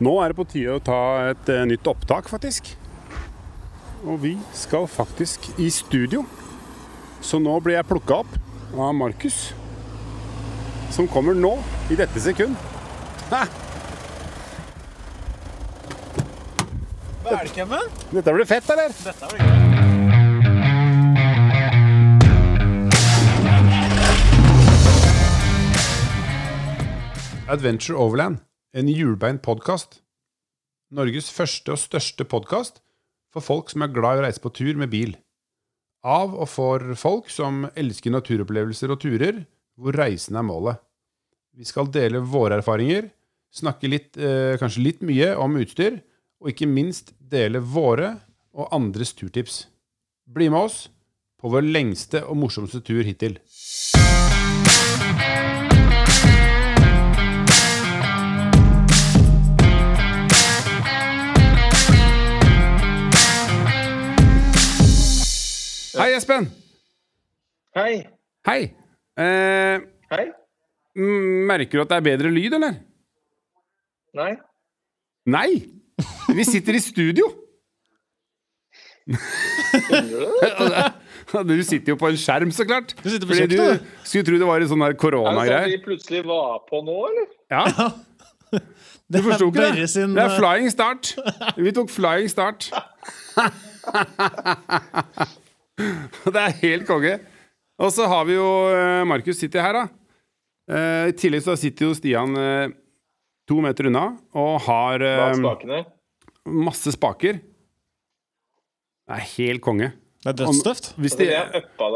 Nå er det på tide å ta et eh, nytt opptak, faktisk. Og vi skal faktisk i studio. Så nå blir jeg plukka opp av Markus. Som kommer nå, i dette sekund. Ha! Velkommen. Dette blir fett, eller? Dette blir gøy. Adventure Overland, en hjulbeint podkast. Norges første og største podkast for folk som er glad i å reise på tur med bil. Av og for folk som elsker naturopplevelser og turer hvor reisen er målet. Vi skal dele våre erfaringer, snakke litt, eh, kanskje litt mye om utstyr, og ikke minst dele våre og andres turtips. Bli med oss på vår lengste og morsomste tur hittil. Espen! Hei. Hei! Eh, Hei. merker du at det er bedre lyd, eller? Nei. Nei! Vi sitter i studio! Du sitter jo på en skjerm, så klart. Du sitter på Fordi kjøkkenet, du skulle tro det var en sånn der Er det sånn vi plutselig var på nå, eller? Ja, du forsto ikke det? sin Det er eh, flying start. Vi tok flying start. Det er helt konge. Og så har vi jo eh, Markus sitter her, da. Eh, I tillegg så sitter jo Stian eh, to meter unna og har masse spaker. Det er helt konge. Det er dødstøft. Hvis, Altså,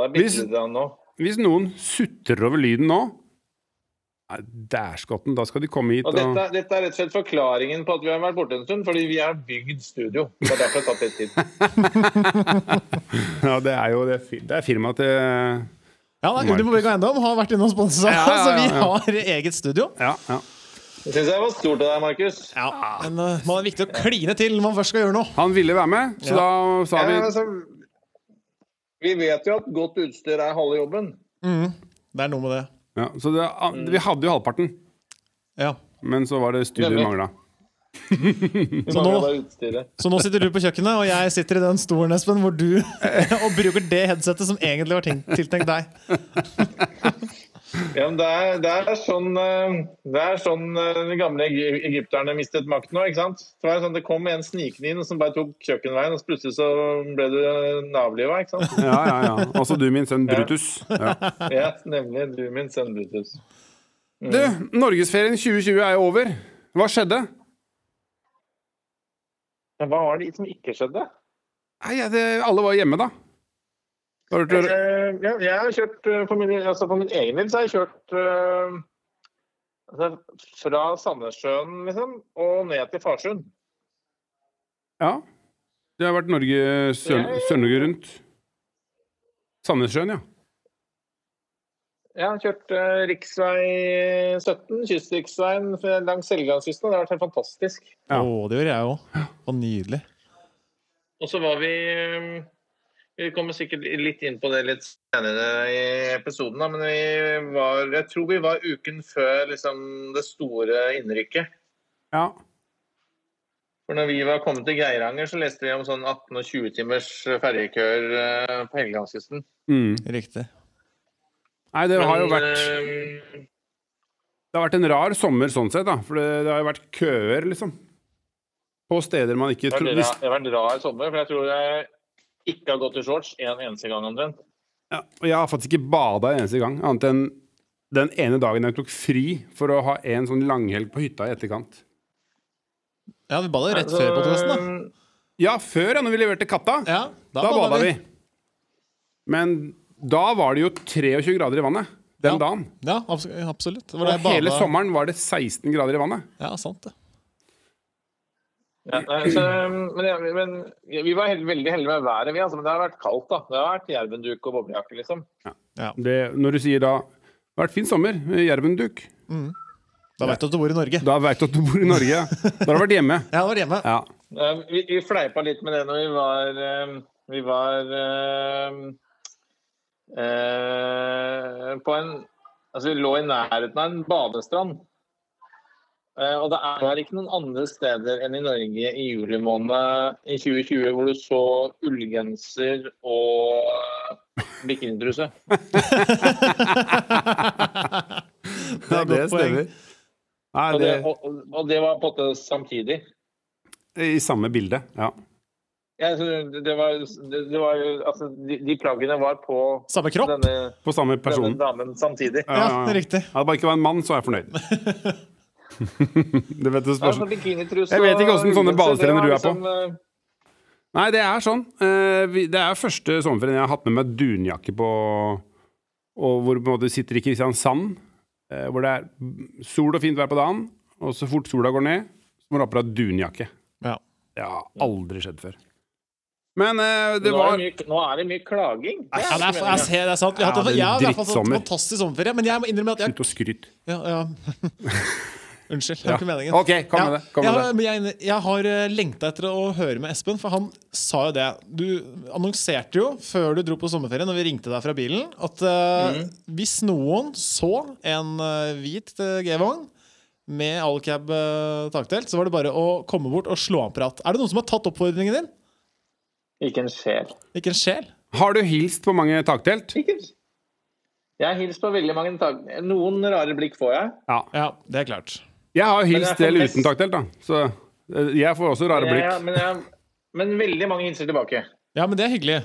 deg hvis- hvis noen sutrer over lyden nå Dæskotten, da skal de komme hit Og og dette, dette er rett og slett forklaringen på at vi har vært borte en stund, fordi vi har bygd studio. Det er derfor det har tatt litt tid. Ja, det er jo det, det er firmaet til Ja, da, Ultimate Bygg Eiendom har vært inne og sponsa, Ja, ja, så vi ja, ja. har eget studio. Ja, ja. Det syns jeg var stort av deg, Markus. Ja, Men uh, man er viktig å kline til når man først skal gjøre noe. Han ville være med, så Ja. da sa vi Ja, altså, vi vet jo at godt utstyr er halve jobben. Mm, Det er noe med det. Ja, Så det, vi hadde jo halvparten, Ja. men så var det studiet Nemlig. mangla. Vi Så mangler nå- bare utstyret. Så nå sitter du på kjøkkenet, og jeg sitter i den stolen, Espen, hvor du og bruker det headsetet som egentlig var tenkt, tiltenkt deg. Ja, det er, det er sånn, eh, det er sånn eh, de gamle egypterne mistet makten òg? Det, var sånn, det kom en snikende inn som bare tok kjøkkenveien, og plutselig så ble du navliva, ikke sant? Ja, ja, ja. Altså du, min sønn Brutus. Ja. Ja, nemlig. Du, min sønn Brutus. Du, norgesferien 2020 er jo over. Hva skjedde? Hva var det som ikke skjedde? Nei, det, alle var hjemme, da. Var du kjørt? ja, jeg har kjørt eh, for min, altså for min egen del så har jeg kjørt eh, altså, fra Sandnessjøen liksom, og ned til Farsund. Ja. Det har vært Norge, Sør- Sør-Norge rundt. Sandnessjøen, ja. Jeg har kjørt uh, rv. 17, kystriksveien langs Helgelandskysten, det har vært helt fantastisk. Ja. Å, det gjør jeg òg. Og nydelig. Og så var vi eh, Vi kommer sikkert litt inn på det litt senere i episoden, da, men vi var Jeg tror vi var uken før liksom, det store innrykket. ja. For når vi var kommet til Geiranger, så leste vi om sånn 18- og 20 timers ferjekøer eh, på Helgelandskysten. Mm. Riktig. Nei, det har jo vært eh, Det har vært en rar sommer sånn sett, da. For det, det har jo vært køer, liksom. På steder man ikke trodde det har vært rar sommer, for jeg tror jeg ikke har gått i shorts en eneste gang omtrent. ja, Og jeg har faktisk ikke bada en eneste gang, annet enn den ene dagen jeg tok fri for å ha en sånn langhelg på hytta i etterkant. Ja, vi bada rett Altså, før podkasten, da. Ja, før, ja, når vi leverte katta. Ja, da da bada vi. Men da var det jo 23 grader i vannet. Den Ja. dagen. Ja, absolutt. Det var Og hele sommeren var det 16 grader i vannet. Ja, sant det. Ja, nei, så, men, ja, men vi var held, veldig heldige med været, vi. Altså, men det har vært kaldt. da. Det har vært jervenduk og boblejakke, liksom. Det, når du sier da Det har vært fin sommer. Jervenduk. Da vet du at du bor i Norge. Da veit du at du bor i Norge. Da har du vært hjemme. Ja, vært hjemme. Ja. Eh, Vi, vi fleipa litt med det når vi var eh, Vi var eh, eh, på en Altså, vi lå i nærheten av en badestrand. Eh, Og det er ikke noen andre steder enn i Norge i juli måned i 2020 hvor du så ullgenser og bikinitruse. Det Ja, er det stemmer. Nei, Og det, det, og, og det var på en måte samtidig. I samme bilde, ja. ja det var, det, det var altså, de, de plaggene var på Samme kropp? denne, På samme person. denne damen samtidig. Ja, riktig. Hadde bare ikke vært en mann, så er jeg fornøyd. det vet du, spørs- Jeg vet ikke hvordan sånne badestrender du er på. liksom, eh, Nei, det er sånn. Eh, Det er første sommerferien jeg har hatt med meg dunjakke på, og hvor på en måte sitter i Kristiansand, eh, hvor det er sol og fint vær på dagen, og så fort sola går ned, så må du ha på deg dunjakke. Ja. Det har aldri skjedd før. Men uh, det nå, var er det mye, nå er det mye klaging. Det Ja, det er, jeg ser, det er sant. Vi har hatt, ja, jeg i hvert fall en fantastisk sommerferie, men jeg må innrømme at jeg Slutt å skryte. ja, ja. Unnskyld, det Ja. var ikke meningen. OK, kom Ja, med det. Kom jeg, med det. jeg, jeg har eh, lengta etter å høre med Espen, for han sa jo det. Du annonserte jo før du dro på sommerferie, når vi ringte deg fra bilen, at eh, hvis noen så en uh, hvit G-vogn med Alcab uh, taktelt, så var det bare å komme bort og slå av prat. Er det noen som har tatt oppfordringen din? Ikke en sjel. Ikke en sjel? Har du hilst på mange taktelt? Ikke. en sjel. Jeg har hilst på veldig mange tak. Noen rare blikk får jeg. Ja. Ja, det er klart. Jeg har hilst del mest- uten taktelt, da. Så eh, jeg får også rare blikk. Ja, men, jeg, men veldig mange hilser tilbake. Ja, men det er hyggelig.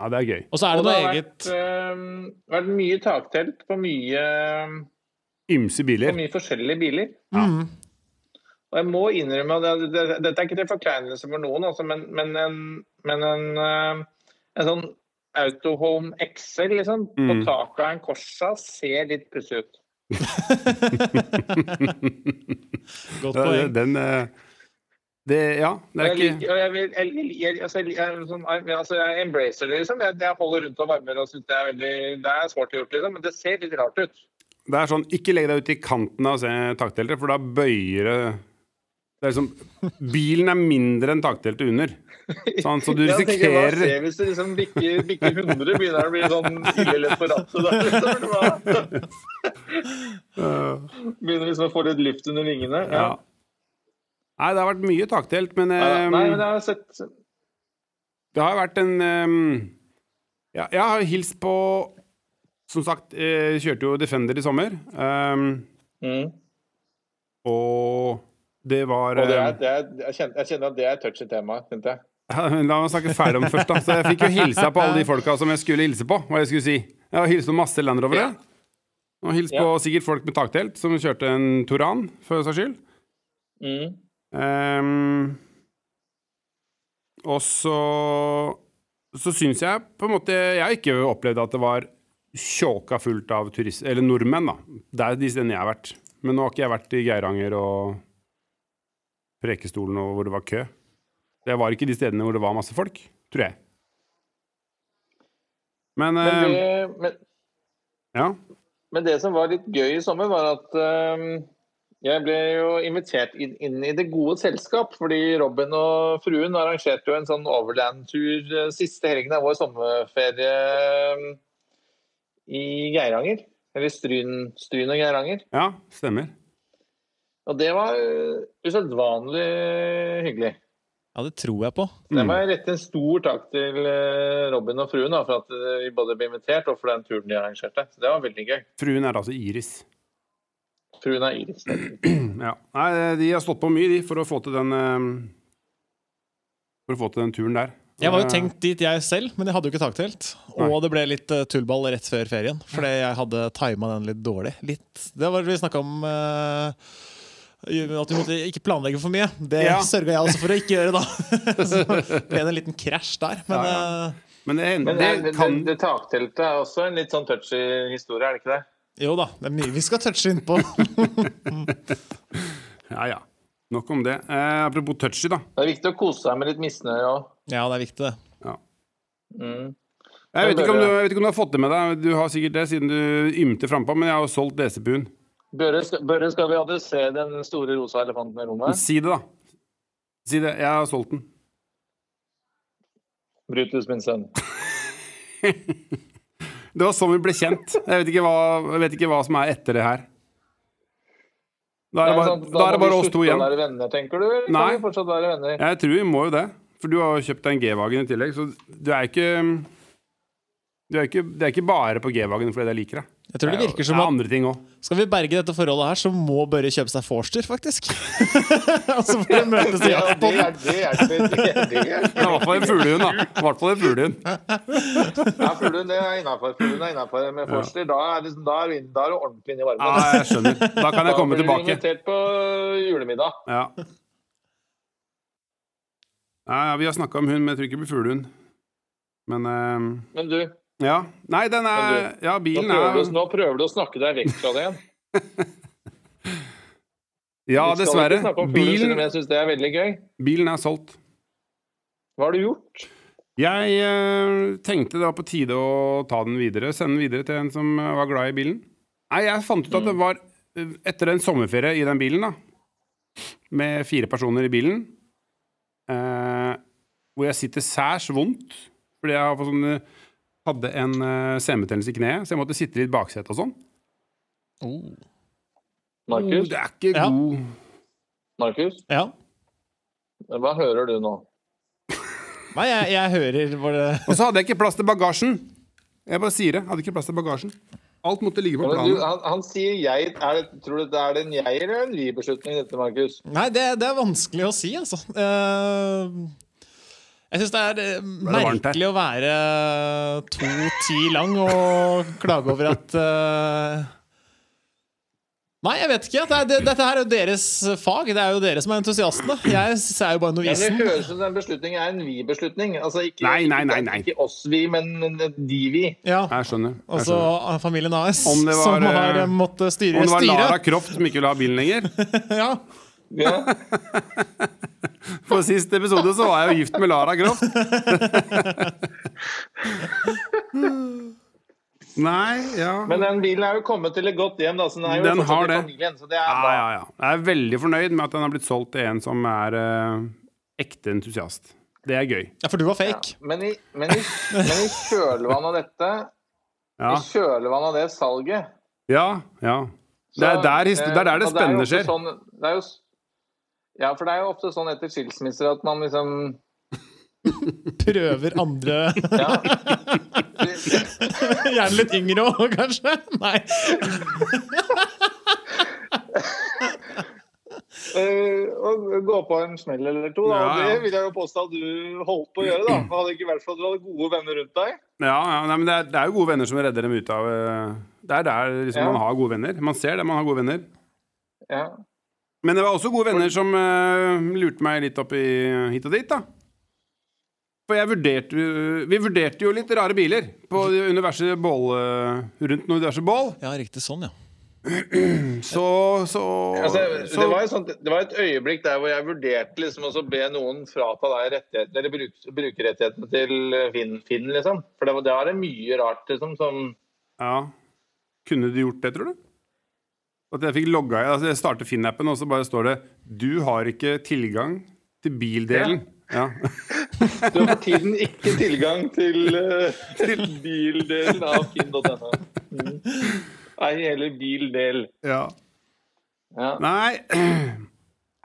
Ja, det er gøy. Og så er Og det det noe eget vært, har vært mye taktelt på mye, Ymse biler. på mye forskjellige biler. Ja. mm. Og jeg må innrømme at det, det, Dette er ikke til forkleinelse for noen, altså, men, men, en, men en, øh, en sånn Autohome XL liksom, på Mm. taket av en Corsa ser litt pussig ut. Godt poeng. Den eh, det, Ja, det er Jeg, ikke jeg, vil, jeg, jeg, jeg, jeg, jeg, jeg embracer det, liksom. Jeg, jeg holder rundt og varmer og syns det er veldig Det er svårt gjort, liksom, men det ser litt rart ut. Det er sånn, Ikke legg deg ut i kanten av se- takteltet, for da bøyer det det er liksom, Bilen er mindre enn takteltet under. Sånn, så du risikerer hva skjer hvis det liksom bikker, bikker 100? Begynner det å bli sånn ille lett på rattet der? liksom. Begynner liksom å få litt luft under vingene? ja. Ja. Nei, det har vært mye taktelt, men Ja, eh, Nei, men jeg har sett det har vært en um, ja, Jeg har hilst på Som sagt, jeg kjørte jo Defender i sommer. Um, mm. og det var det eh, er, det er, jeg, kjenner, jeg kjenner at det er et touchy tema, kjente jeg. La meg snakke ferdig om det først. da Så Jeg fikk jo hilsa på alle de folka som jeg skulle hilse på. Hva jeg skulle si Jeg har hilst på masse Land Rovere. Og hilst på sikkert folk med taktelt som kjørte en Toran, for saks skyld. Mm. Um, og så Så syns jeg på en måte Jeg har ikke opplevd at det var tjåka fullt av turister, eller nordmenn, da. Det er de stedene jeg har vært. Men nå har ikke jeg vært i Geiranger og Prekestolen og hvor det var kø. Det var ikke de stedene hvor det var masse folk, tror jeg. Men, Men, eh, det, men, ja. men det som var litt gøy i sommer, var at øhm, jeg ble jo invitert inn, inn i det gode selskap. Fordi Robin og fruen arrangerte jo en sånn overland-tur øh, siste helgen av vår sommerferie i Geiranger. Eller Stryn, Stryn og Geiranger. ja, stemmer. Og det var øh, usedvanlig hyggelig. Ja, det tror jeg på. Det Mm. må jeg rette en stor takk til øh, Robin og fruen da, for at øh, vi både ble invitert og for den turen de arrangerte. Så det var veldig gøy. Fruen er altså Iris. Fruen er Iris. Ja. Nei, de har stått på mye, de, for å få til den eh, For å få til den turen der. Jeg var jo Eh, tenkt dit jeg selv, men jeg hadde jo ikke taktelt. Og Nei. det ble litt eh, tullball rett før ferien, fordi jeg hadde tima den litt dårlig. Litt. Det var det vi snakka om eh, at vi måtte ikke planlegge for mye. Det Ja. sørga jeg også for å ikke gjøre, da. Så ble det en liten krasj der. Men Ja, ja. Men det, Men det, det, det, kan det, det takteltet er også en litt sånn touchy historie, er det ikke det? jo da, det er mye vi skal touche innpå. Ja, ja. Nok om det. Eh, apropos touchy, da. Det er viktig å kose seg med litt misnøye òg. Ja, det er viktig, det. Ja. Mm. Jeg vet, ikke om du, jeg vet ikke om du har fått det med deg, du har sikkert det siden du ymte frampå, men jeg har jo solgt DC-buen. Børre, Børre, skal vi adressere den store rosa elefanten i rommet? Si det, da. Si det. Jeg har solgt den. Brutus, min sønn. Det var sånn vi ble kjent. Jeg vet ikke hva, jeg vet ikke hva som er etter det her. Da er det bare, da er det bare oss to igjen. være venner, tenker du? Eller Nei. kan vi fortsatt være venner? Jeg tror vi må jo det. For du har jo kjøpt deg en G-vagen i tillegg, så du er ikke du er ikke, Det er ikke bare på G-Wagen fordi jeg liker det. Jeg tror det virker Det som er at andre ting òg. Skal vi berge dette forholdet her, så må Børre kjøpe seg Forster, faktisk. Og så får de møtes i Ja, det er hjelper. I hvert fall en fuglehund, da. I hvert fall en fuglehund. Ja, Fuglehund det er innafor. Fuglehund er innafor. Med Forster, da er det, da er da er du ordentlig inne i varmen. Ja, jeg skjønner. Da kan jeg komme blir du tilbake. invitert på julemiddag. Ja. Ja, ja, vi har snakka om hund, men jeg tror ikke det blir fuglehund. Men uh... Men du, Ja. Nei, den er Ja, nå bilen prøver, er du, nå prøver du å snakke deg vekk fra det igjen. Ja, dessverre. Bilen, jeg syns det er veldig gøy. bilen er solgt. Hva har du gjort? Jeg eh, tenkte det var på tide å ta den videre, sende den videre til en som eh, var glad i bilen. Nei, jeg fant ut at det var eh, etter en sommerferie i den bilen, da, med fire personer i bilen, eh, hvor jeg sitter særs vondt fordi jeg har fått sånn, eh, hadde en uh, senbetennelse i kneet, så jeg måtte sitte litt baksetet og sånn. Oh. Markus? Det er ikke Ja. god Markus? Ja. Hva hører du nå? Nei, jeg, jeg hører bare Og så hadde jeg ikke plass til bagasjen. Jeg bare sier det. Hadde ikke plass til bagasjen. Alt måtte ligge på planen. du, han, han sier jeg. Er det, tror du det er en jeg eller en vi-beslutning, dette, Markus? Nei, det, det er vanskelig å si, altså. Eh, jeg syns det er eh, det varmt merkelig å være to ti lang og klage over at uh... Nei, jeg vet ikke. Det er, det, dette her er jo deres fag. Det er jo dere som er entusiastene. Jeg er jo bare Ja, men novisen. det høres ut som den beslutningen er en vi-beslutning. Altså ikke, Nei, nei, nei, nei. ikke oss vi, men de-vi. Ja. Jeg skjønner. Altså familien AS, Om det var, som har eh, måttet styre Om det var Lara. Croft som ikke ville ha bilen lenger. Ja. Ja. For sist episode så var jeg jo gift med Lara Croft. Nei, ja Men den bilen er jo kommet til et godt hjem, da, så den er jo Den har det. familien. Så det er Ja, bra. ja, ja. Jeg er veldig fornøyd med at den har blitt solgt til en som er eh, ekte entusiast. Det er gøy. ja, for du var Ja. fake. Men, i, men, i, men i kjølvannet av dette, Ja, i kjølvannet av det salget ja. ja. Det er der, eh, det, er der det spenner er spennende skjer. Sånn, det er jo, ja, for det er jo ofte sånn etter skilsmisser at man liksom Prøver andre Ja. Gjerne litt yngre òg, kanskje? Nei. Å og gå på en smell eller to. Da. Ja, ja. Det vil jeg jo påstå at du holdt på å gjøre. da Hadde det ikke vært for at du hadde gode venner rundt deg. Ja, ja nei, men det er, det er jo gode venner som redder dem ut av eh, Det er der liksom, Ja. man har gode venner. Man ser det, man har gode venner. Ja. Men det var også gode venner som uh, lurte meg litt opp i hit og dit, da. For jeg vurderte jo- Vi vurderte jo litt rare biler på universet bål, eh, rundt noen diverse bål. Ja, riktig sånn, ja. Så, så, Altså, så det, var sånt, det var et øyeblikk der hvor jeg vurderte liksom å be noen frata deg rettighetene, eller bruk, brukerrettighetene til Finn, Finn liksom. For det var, det er mye rart liksom, som Ja. Kunne du gjort det, tror du? At jeg fikk logga altså Jeg starter Finn-appen, og så bare står det 'Du har ikke tilgang til bildelen'. Ja. Du har for tiden ikke tilgang til, eh, til bildelen av finn.no. Mm. Ei heller bildel. ja. Ja. Nei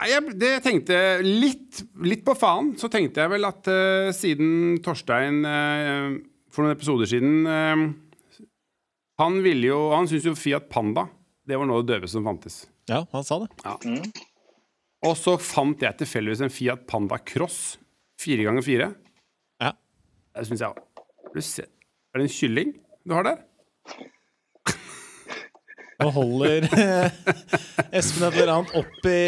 jeg, det tenkte litt, litt på faen. Så tenkte jeg vel at uh, siden Torstein uh, for noen episoder siden uh, Han ville jo Han syns jo Fiat Panda det var noe av det døveste som fantes. Ja, han sa det. Og så fant jeg tilfeldigvis en Fiat Panda Cross 4x4. Ja. Det syns jeg òg. Er det en kylling du har der? Nå holder Espen et eller annet opp i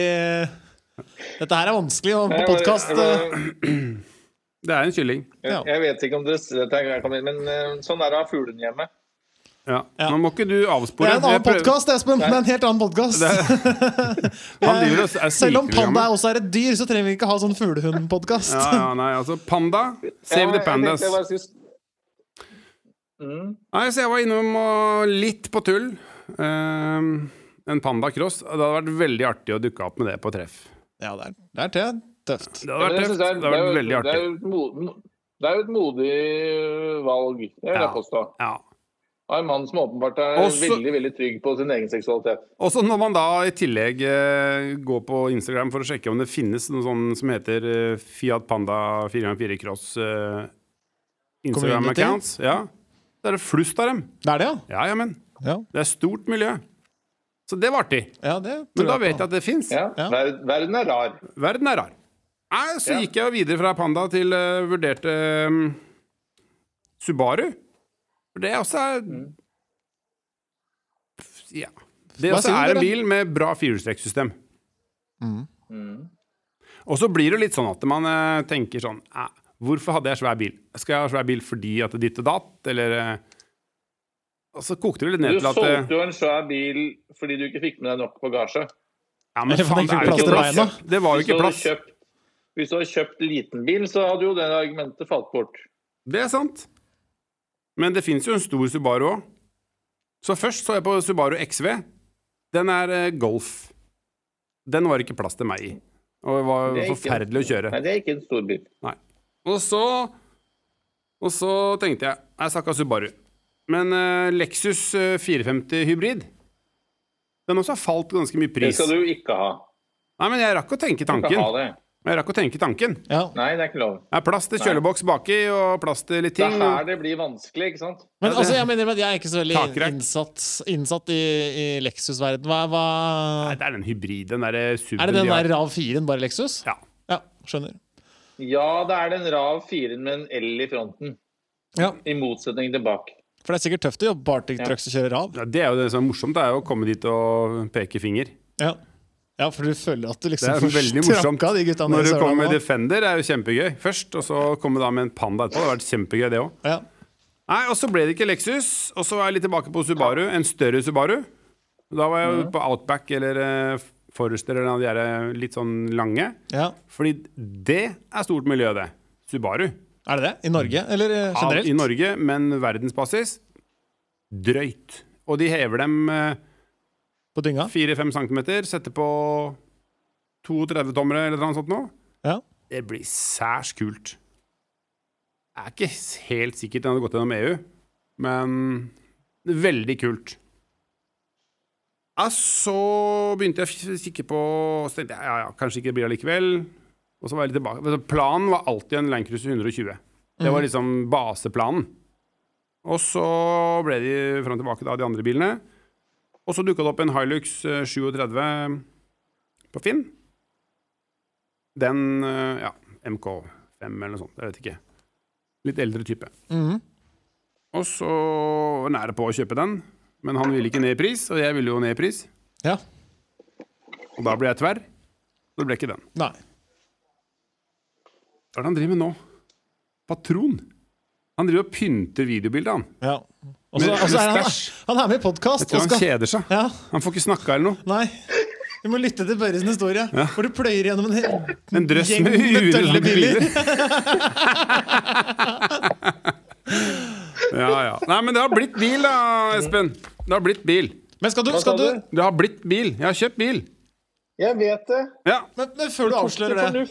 Dette her er vanskelig på podkast. Det er en kylling. Jeg, jeg vet ikke om dere dette det kommer inn, men eh, sånn er det å ha fuglene hjemme. Ja. Ja. Nå må ikke du avspore. Det er en annen podkast, Espen. Det er en helt annen podkast. Er Selv om panda også er et dyr, så trenger vi ikke ha sånn fuglehundpodkast. Ja, ja, nei, altså Panda. Save Ja, the pandas. jeg Mm. Nei, så jeg var innom og litt på tull. Um, en Panda Cross. Det hadde vært veldig artig å dukke opp med det på treff. Ja, det er, det er tøft. Det hadde vært tøft. Det hadde vært veldig det er artig. det er jo et modig valg, det vil Ja. jeg påstå. Ja. Av en mann som åpenbart er Også- veldig veldig trygg på sin egen seksualitet. Også når man da i tillegg eh, går på Instagram for å sjekke om det finnes noe sånn som heter eh, Fiat Panda 4x4 Cross eh, Instagram-accounts, ja, da er det flust av dem. Det er det, ja? Ja, jamen. Ja, Det er stort miljø. Så det var artig. ja det Men da vet jeg at det fins. Ja. Ja. Ver verden er rar. Verden er rar. Nei, så Ja. gikk jeg jo videre fra Panda til uh, vurderte um, Subaru. For det også er Ja. Det også er en bil med bra firehjulstrekksystem. Mm. Og så blir det litt sånn at man eh, tenker sånn eh, Hvorfor hadde jeg svær bil? Skal jeg ha svær bil fordi at det ditt og datt, eller eh, Og så kokte det litt ned til at Du solgte jo en svær bil fordi du ikke fikk med deg nok bagasje. Ja, men faen, det er jo ikke plass. Det var jo ikke plass. kjøpt, hvis du hadde kjøpt liten bil, så hadde jo det argumentet falt bort. Det er sant. Men det fins jo en stor Subaru òg. Så først så jeg på Subaru XV. Den er eh, Golf. Den var ikke plass til meg i. Og det var Det forferdelig en, å kjøre. Nei, det er ikke en stor bil. Nei. Og så Og så tenkte jeg Jeg snakka Subaru. Men uh, Lexus eh, 450 hybrid Den også har falt ganske mye pris. Det skal du ikke ha. Nei, men jeg rakk å tenke tanken. Du skal ha det. Jeg rakk å tenke tanken. Ja. Nei, det er ikke lov. Det er plass til kjøleboks baki, og plass til litt Det ting. er her det blir vanskelig, ikke sant? Men altså, jeg mener at jeg er ikke så veldig innsatt, innsatt i, i Lexus-verden. Hva, hva Nei, det er den hybriden, den derre suben Er det den de der RAV 4-en, bare Lexus? Ja. Ja, skjønner. Ja, det er den RAV 4-en med en L i fronten. Ja. I motsetning til bak. For det er sikkert tøft å jobbe Bartic. Trucks og kjøre RAV. Ja, det er jo det som er morsomt, det er jo å komme dit og peke finger. Ja. Ja, for du føler at du Det liksom får morsomt. de gutta Når du kommer med. Defender, er jo kjempegøy først, og så kommer du da med en Panda etterpå. Det har vært kjempegøy, det òg. Ja. Nei, og så ble det ikke Lexus, og så var jeg litt tilbake på Subaru. En større Subaru. Da var jeg jo på Outback eller eh, Forester eller de der eh, litt sånn lange. ja. Fordi det er stort miljø, det. Subaru. Er det det? I Norge, eller generelt? Ja. I Norge, men verdensbasis drøyt. Og de hever dem eh, På dynga? 4-5 cm, Sette på 32-tommere eller noe sånt nå. Ja. Det blir særs kult. Jeg er ikke helt sikkert den hadde gått gjennom EU, men veldig kult. Ja, så begynte jeg å kikke på Så tenkte jeg ja, ja, kanskje ikke det blir allikevel. Og så var jeg litt tilbake. Planen var alltid en Landcruiser 120. Det var liksom baseplanen. Og så ble de fram og tilbake, da, de andre bilene. Og så dukka det opp en Hilux eh, 37 på Finn. Den eh, ja, MK5 eller noe sånt. Jeg vet ikke. Litt eldre type. Mhm. Og så nære på å kjøpe den, men han ville ikke ned i pris, og jeg ville jo ned i pris. ja. Og da ble jeg tverr. Så det ble ikke den. Nei. Hva er det han driver med nå? Patron. Han driver og pynter videobildet, han. Ja. Også, Med- også er han, han er med i podkast Jeg tror han skal kjeder seg. Ja. Han får ikke snakka eller noe. Nei. Du må lytte til Børres historie, hvor du pløyer gjennom en, hel- En drøss gjeng med med dølle biler. Ja, ja. Nei, men det har blitt bil, da, Espen. Det har blitt bil. Men skal du, skal du du? Det har blitt bil. Jeg har kjøpt bil. Jeg vet det. Ja. men, men før du avslører det.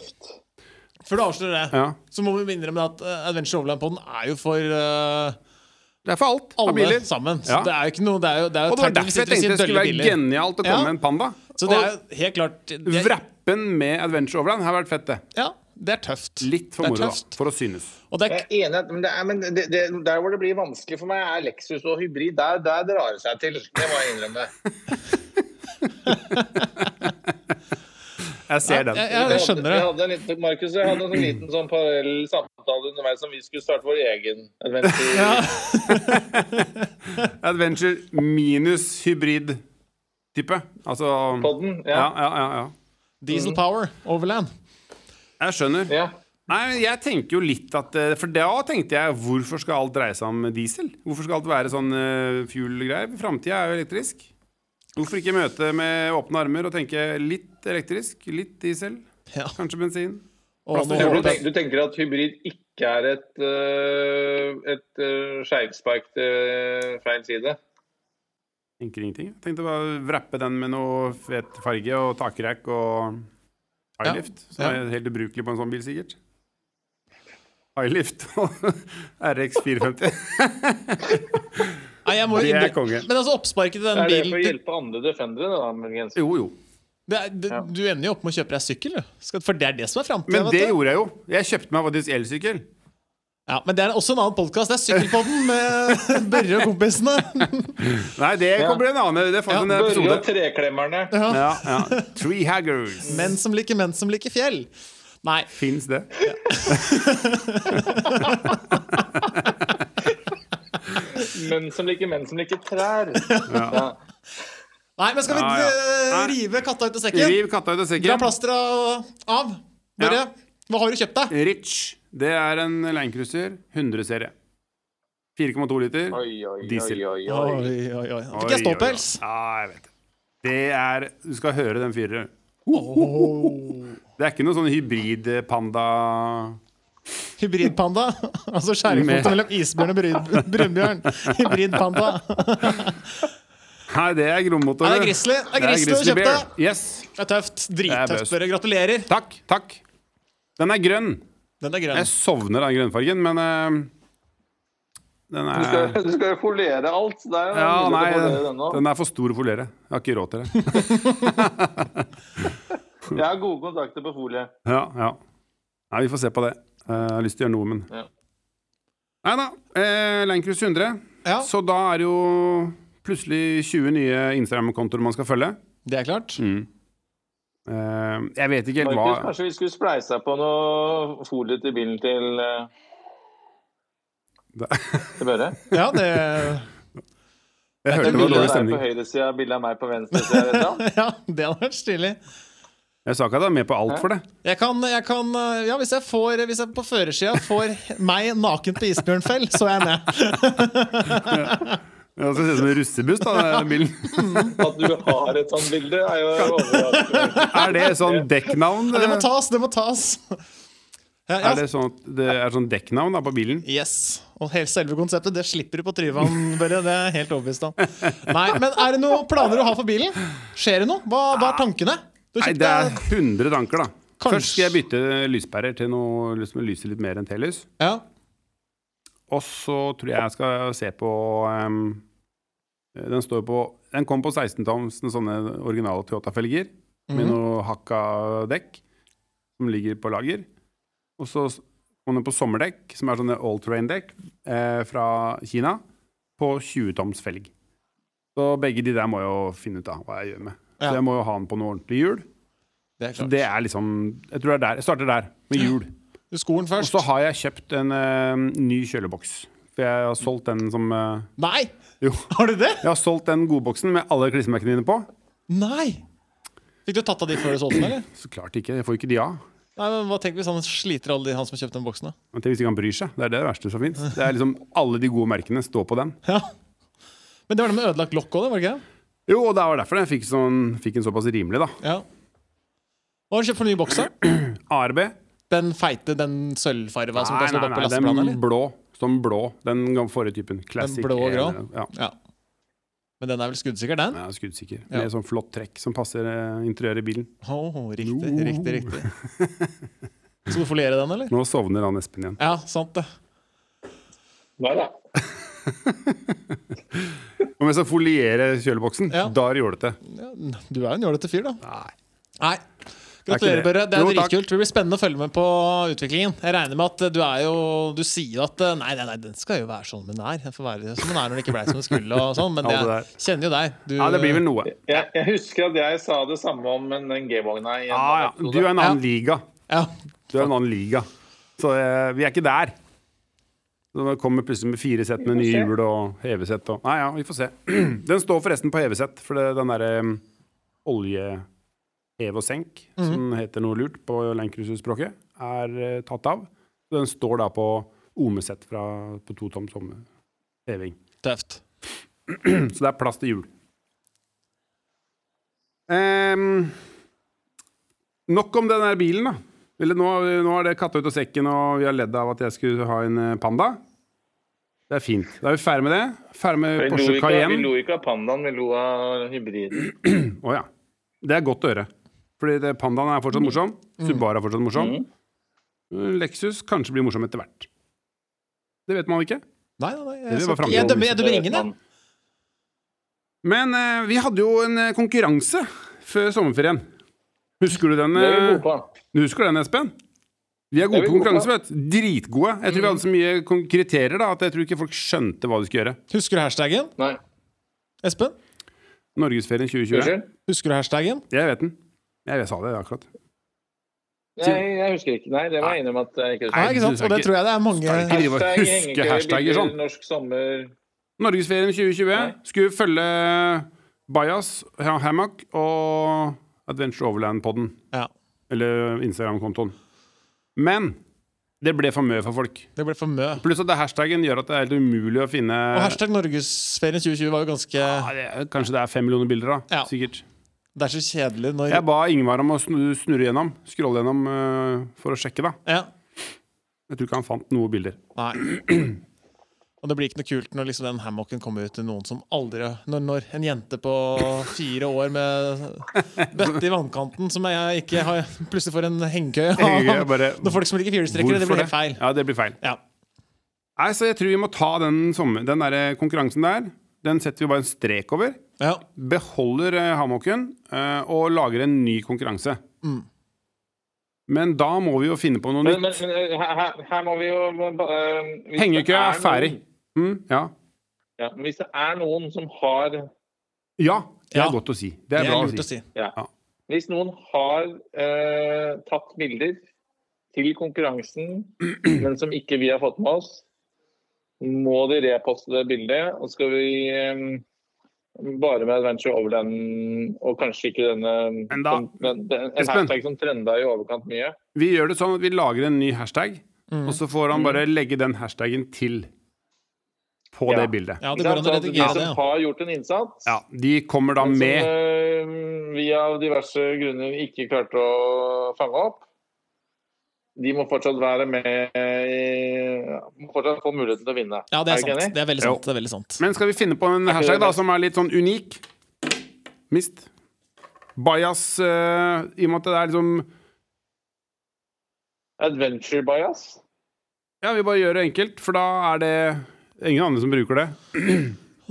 Før du avslører det ja. så må vi innrømme at uh, Adventure Overland Podden er jo for uh, Det er for alt alle familier. sammen. Så Ja. det er jo ikke noe Det er jo, det er jo Og det var derfor jeg tenkte det skulle være genialt å komme Ja. med en Panda. Så det er jo helt klart det, Vrappen med Adventure Overland har vært fett, det. Ja, det er tøft. Litt for moro, for å synes. Og det er, Jeg er enig, men, det er, men det, det, der hvor det blir vanskelig for meg, er Lexus og hybrid. Der, der drar det seg til. Det må jeg innrømme. Jeg ser den. Ja, ja, jeg skjønner det. Jeg hadde en liten, Markus, jeg hadde en sånn liten sånn parallell samtale underveis om vi skulle starte vår egen adventure. ja. Adventure minus hybrid-type. Altså Podden, ja, ja. ja, ja, ja. Diesel Power Overland. Jeg skjønner. ja. Nei, men jeg tenker jo litt at eh, For da tenkte jeg hvorfor skal alt dreie seg om diesel? Hvorfor skal alt være sånn uh, fuel-greier? Framtida er jo elektrisk. Hvorfor ikke møte med åpne armer og tenke litt elektrisk, litt diesel, Ja. kanskje bensin? Og nå Du, tenker, du tenker at hybrid ikke er et, uh, et uh, skeivspark til feil side? Tenker ingenting. Jeg tenkte bare vrappe den med noe fet farge og takrekk og highlift. Som ja. er helt ubrukelig på en sånn bil, sikkert. Highlift og RX 450. Nei, jeg må jo Det er konge. Men altså, oppsparket til den Er det for å hjelpe andre defendere, da, muligens? Jo, jo. det er, det, Du ender jo opp med å kjøpe deg sykkel, du. For det er det som er framtida. Men det gjorde jeg jo. Jeg kjøpte meg faktisk elsykkel. Ja, men det er også en annen podkast. Det er Sykkelpodden med Børre og kompisene. Nei, det Ja. kommer en annen. Det faktisk en Børre og treklemmerne. Ja, ja. Tree Haggers. Menn som liker menn som liker fjell. Nei. Fins det? Menn som liker menn som liker trær. Ja. Nei, men skal vi Ja, ja. eh, rive katta ut av sekken? Riv katta ut av Dra sekken. plasteret av. Børre, hva har du kjøpt deg? Rich. Det er en Landcruiser 100-serie. 4,2 liter. Oi, oi, Diesel. oi, oi, oi. Fikk jeg ståpels? Ja, jeg vet det. Det er Du skal høre den fireren. Det er ikke noe sånn hybridpanda Hybridpanda. Altså skjæringspunktet mellom isbjørn og brun- brunbjørn. Hybridpanda. Nei, det er grommotor. Det er Grizzly. Det er Grizzly du kjøpte. Yes. Det er tøft. Drittøft. Børre. Gratulerer. Takk. Takk. Den er grønn. Den er grønn. Jeg sovner av grønnfargen, men uh, den Du skal, er du skal jo folere alt. Det er jo Ja, nei, den den er for stor å folere. Jeg har ikke råd til det. Jeg har gode kontakter på folie. Ja, ja. Nei, vi får se på det. Eh, Jeg har lyst til å gjøre noe, men Ja. Nei da. Eh, Landcruise 100. Ja, Så da er det jo plutselig 20 nye Instagram-kontoer man skal følge. det er klart. Mm. Eh, jeg vet ikke helt Markus, hva kanskje vi skulle spleisa på noe folie til bilen til Det- Til Børre? Ja, det Jeg hørte Det var bildet dårlig av deg på stemning. høyresida, bildet av meg på venstresida. Ja, det hadde vært stilig. Jeg sa ikke at jeg er med på alt for det. Jeg kan, jeg kan Ja, hvis jeg får Hvis jeg på førersida får meg naken på isbjørnfell, så er jeg med. Ja, Det skal se ut som en russebuss, da, den bilen. At du har et sånt bilde, er jo overraskende. Er det sånn dekknavn? Ja, det må tas, det må tas. Ja, ja. Er det sånn det er sånn dekknavn da på bilen? Yes. Og helt selve konseptet, det slipper du på Tryvann, Børre. Det er jeg helt overbevist om. Nei, men er det noen planer du har for bilen? Skjer det noe? Hva, hva er tankene? Nei, det er 100 tanker, da. Kanskje- Først skal jeg bytte lyspærer til noe liksom, lyser litt mer enn telys. Ja. Og så tror jeg jeg skal se på um, Den står på Den kom på 16 toms, sånne originale Toyota-felger. Med Mhm. noe hakka dekk som ligger på lager. Og så kom den på sommerdekk, som er sånne all terrain-dekk eh, fra Kina, på 20 toms felg. Så begge de der må jeg jo finne ut av hva jeg gjør med. Ja. Så jeg må jo ha den på noe ordentlig hjul. Det er Så det er liksom Jeg tror det er der. Jeg starter der, med hjul. Du skolen Og først. så har jeg kjøpt en eh, ny kjøleboks. For jeg har solgt den som eh, Nei! Jo. Har du det? Jeg har solgt den godboksen med alle klistremerkene dine på. Nei! Fikk du tatt av de før du solgte den, eller? Så klart ikke. Jeg får ikke de av. Nei, men Hva tenker vi hvis han sliter alle de han som har kjøpt den boksen? da? Men tenk hvis ikke han bryr seg. Det er det verste som fins. Det er liksom alle de gode merkene står på den. Ja. Men det var det med ødelagt lokk òg, var det ikke? det? Jo, og det var derfor jeg fikk, sånn, fikk en såpass rimelig, da. Ja. Hva har du kjøpt for ny boks? da? ARB. Den feite, den sølvfarva som kan stå nei, bak på lasteplanet? den eller? blå. Sånn blå. Den forrige typen. Classic. blå og grå? eh, Ja, Ja. Men den er vel skuddsikker, den? ja skuddsikker. Ja. Med sånn flott trekk som passer eh, interiøret i bilen. Åh, riktig, riktig, riktig. Skal du foliere den, eller? Nå sovner han Espen igjen. Ja, sant det. Nei da. Om jeg skal foliere kjøleboksen, Ja. da er det jålete. Ja, du er en jålete fyr, da. Nei. Nei. Gratulerer. Børre. Det er Jo, dritkult. Det blir spennende å følge med på utviklingen. Jeg regner med at du er jo Du sier at Nei, nei, nei, den skal jo være sånn den er. Den får være som den er når den ikke ble som den skulle. Og sånn, men det, Alt kjenner jo deg. Du, Ja, det blir vel noe. Jeg, jeg husker at jeg sa det samme om en- den G-vogna. en Ja, ja. Du er en annen Ja. liga. Ja. Du er en annen liga. Så uh, vi er ikke der. Så det kommer plutselig med fire sett med nye hjul og hevesett og Nei ja, vi får se. Den står forresten på hevesett, for det, den derre um, oljehev og senk, som heter noe lurt på Landcruiser-språket, er uh, tatt av. Så den står da på omesett fra på to toms om- heving. Tøft. Så det er plass til hjul. Um, nok om den der bilen, da. Eller nå, nå er det katta ut av sekken, og vi har ledd av at jeg skulle ha en eh, Panda. Det er fint. Da er vi ferdig med det. Ferdig med Vi Porsche ikke, vi lo ikke av pandaen, vi lo av hybriden. Å ja. Det er godt å høre. Fordi det, Pandaen er fortsatt morsom. Subaru er fortsatt morsom. Mm. Lexus kanskje blir morsom etter hvert. Det vet man ikke. Nei, nei, nei. jeg, Jeg, jeg, dømmer, jeg dømmer ingen, jeg. Men eh, vi hadde jo en eh, konkurranse før sommerferien. Husker du den? Eh, husker den, Espen? Vi er gode er vi på gode konkurranse, vet du. Dritgode. Jeg tror vi hadde så mye kriterier da, at jeg tror ikke folk skjønte hva de skulle gjøre. Husker du hashtaggen? Nei. Espen? Norgesferien 2020. Unnskyld? Husker du hashtaggen? Jeg vet den. Jeg sa det akkurat. Nei, jeg husker ikke. Nei, det må jeg innrømme at jeg ikke Nei, ikke sant? Og det tror jeg det er mange Hashtag huske hashtagger sånn. Norsk sommer Norgesferien 2020 Nei. skulle følge Bajas, Hammock og Adventure Overland-podden. Ja, Eller Instagram-kontoen. Men det ble for mye for folk. det ble for mye. Pluss at det hashtaggen gjør at det er helt umulig å finne Og hashtag Norgesferien 2020 var jo ganske Ja, det er, Kanskje det er fem millioner bilder, da. Ja. Sikkert. Det er så kjedelig når Jeg ba Ingvar om å snu- snurre gjennom, scrolle gjennom uh, for å sjekke, da. Ja. Jeg tror ikke han fant noen bilder. Nei. Og det blir ikke noe kult når liksom den hammocken kommer ut til noen som aldri Når, når en jente på fire år med bøtte i vannkanten som jeg ikke har plutselig får en hengekøye Når folk som liker firehjulstrekkere, det blir helt feil. Ja, det blir feil. Ja. Nei, så jeg tror vi må ta den, sommer, den der konkurransen der. Den setter vi bare en strek over. Ja. Beholder eh, hammocken eh, og lager en ny konkurranse. Mm. Men da må vi jo finne på noe nytt. men, men her, her- her må vi jo uh, Hengekøya er ferdig. Mm, ja. Ja, men hvis det er noen som har ja, det er Ja. godt å si. Det Det er er bra lurt å å si. si. ja. Ja. Hvis noen har eh, tatt bilder til konkurransen, men som ikke vi har fått med oss, må de reposte det bildet. Og skal vi eh, bare med Adventure Overland og kanskje ikke denne en, da- som, den, den, En hashtag som trenda i overkant mye. Vi gjør det sånn at vi lager en ny hashtag, Mm. og så får han bare legge den hashtaggen til på Ja. det bildet. Ja, det går an å redigere det. de som har gjort en innsats, Ja, De kommer da som med eh, vi av diverse grunner ikke klarte å fange opp, de må fortsatt være med i- Må fortsatt få muligheten til å vinne. ja, det er er sant. Det er veldig sant. Det er veldig sant. Men skal vi finne på en hashtag da som er litt sånn unik? Mist. Bajas uh, I og med at det er liksom Adventure bias. Ja, vi bare gjør det enkelt, for da er det ingen andre som bruker det.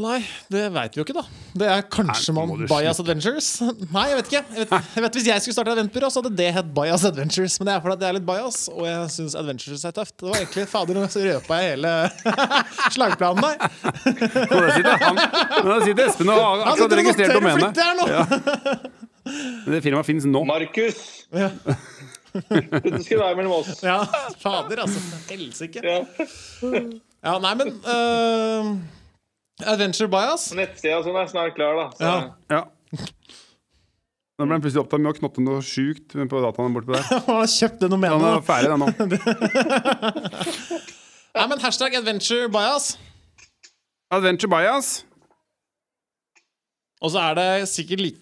Nei, det veit vi jo ikke, da. Det er kanskje Nei, man Bias Adventures. Nei, jeg vet ikke. Jeg vet, jeg vet Hvis jeg skulle starte eventbyrå, så hadde det hett Bias Adventures. Men det er fordi at det er litt bias, og jeg syns Adventures er tøft. Det var egentlig Fader, nå røpa jeg hele slagplanen der. Nå sitter, han, nå sitter Espen og har akkurat registrert domenet. Ja. Men Det firmaet fins nå. Markus! Ja. Dette skulle være mellom oss. Ja, fader, altså. Helsike. Ja. Ja, nei, men uh, Adventure Bias Nettsida sånn er snart klar, da. Så, Ja. Ja. Nå ble han plutselig opptatt med å knotte noe sjukt på dataen bortpå der. Han kjøpte kjøpt noe med Han er ferdig, den nå. Nei, men hashtag Adventure Bias. Adventure Bias. Og så er det sikkert litt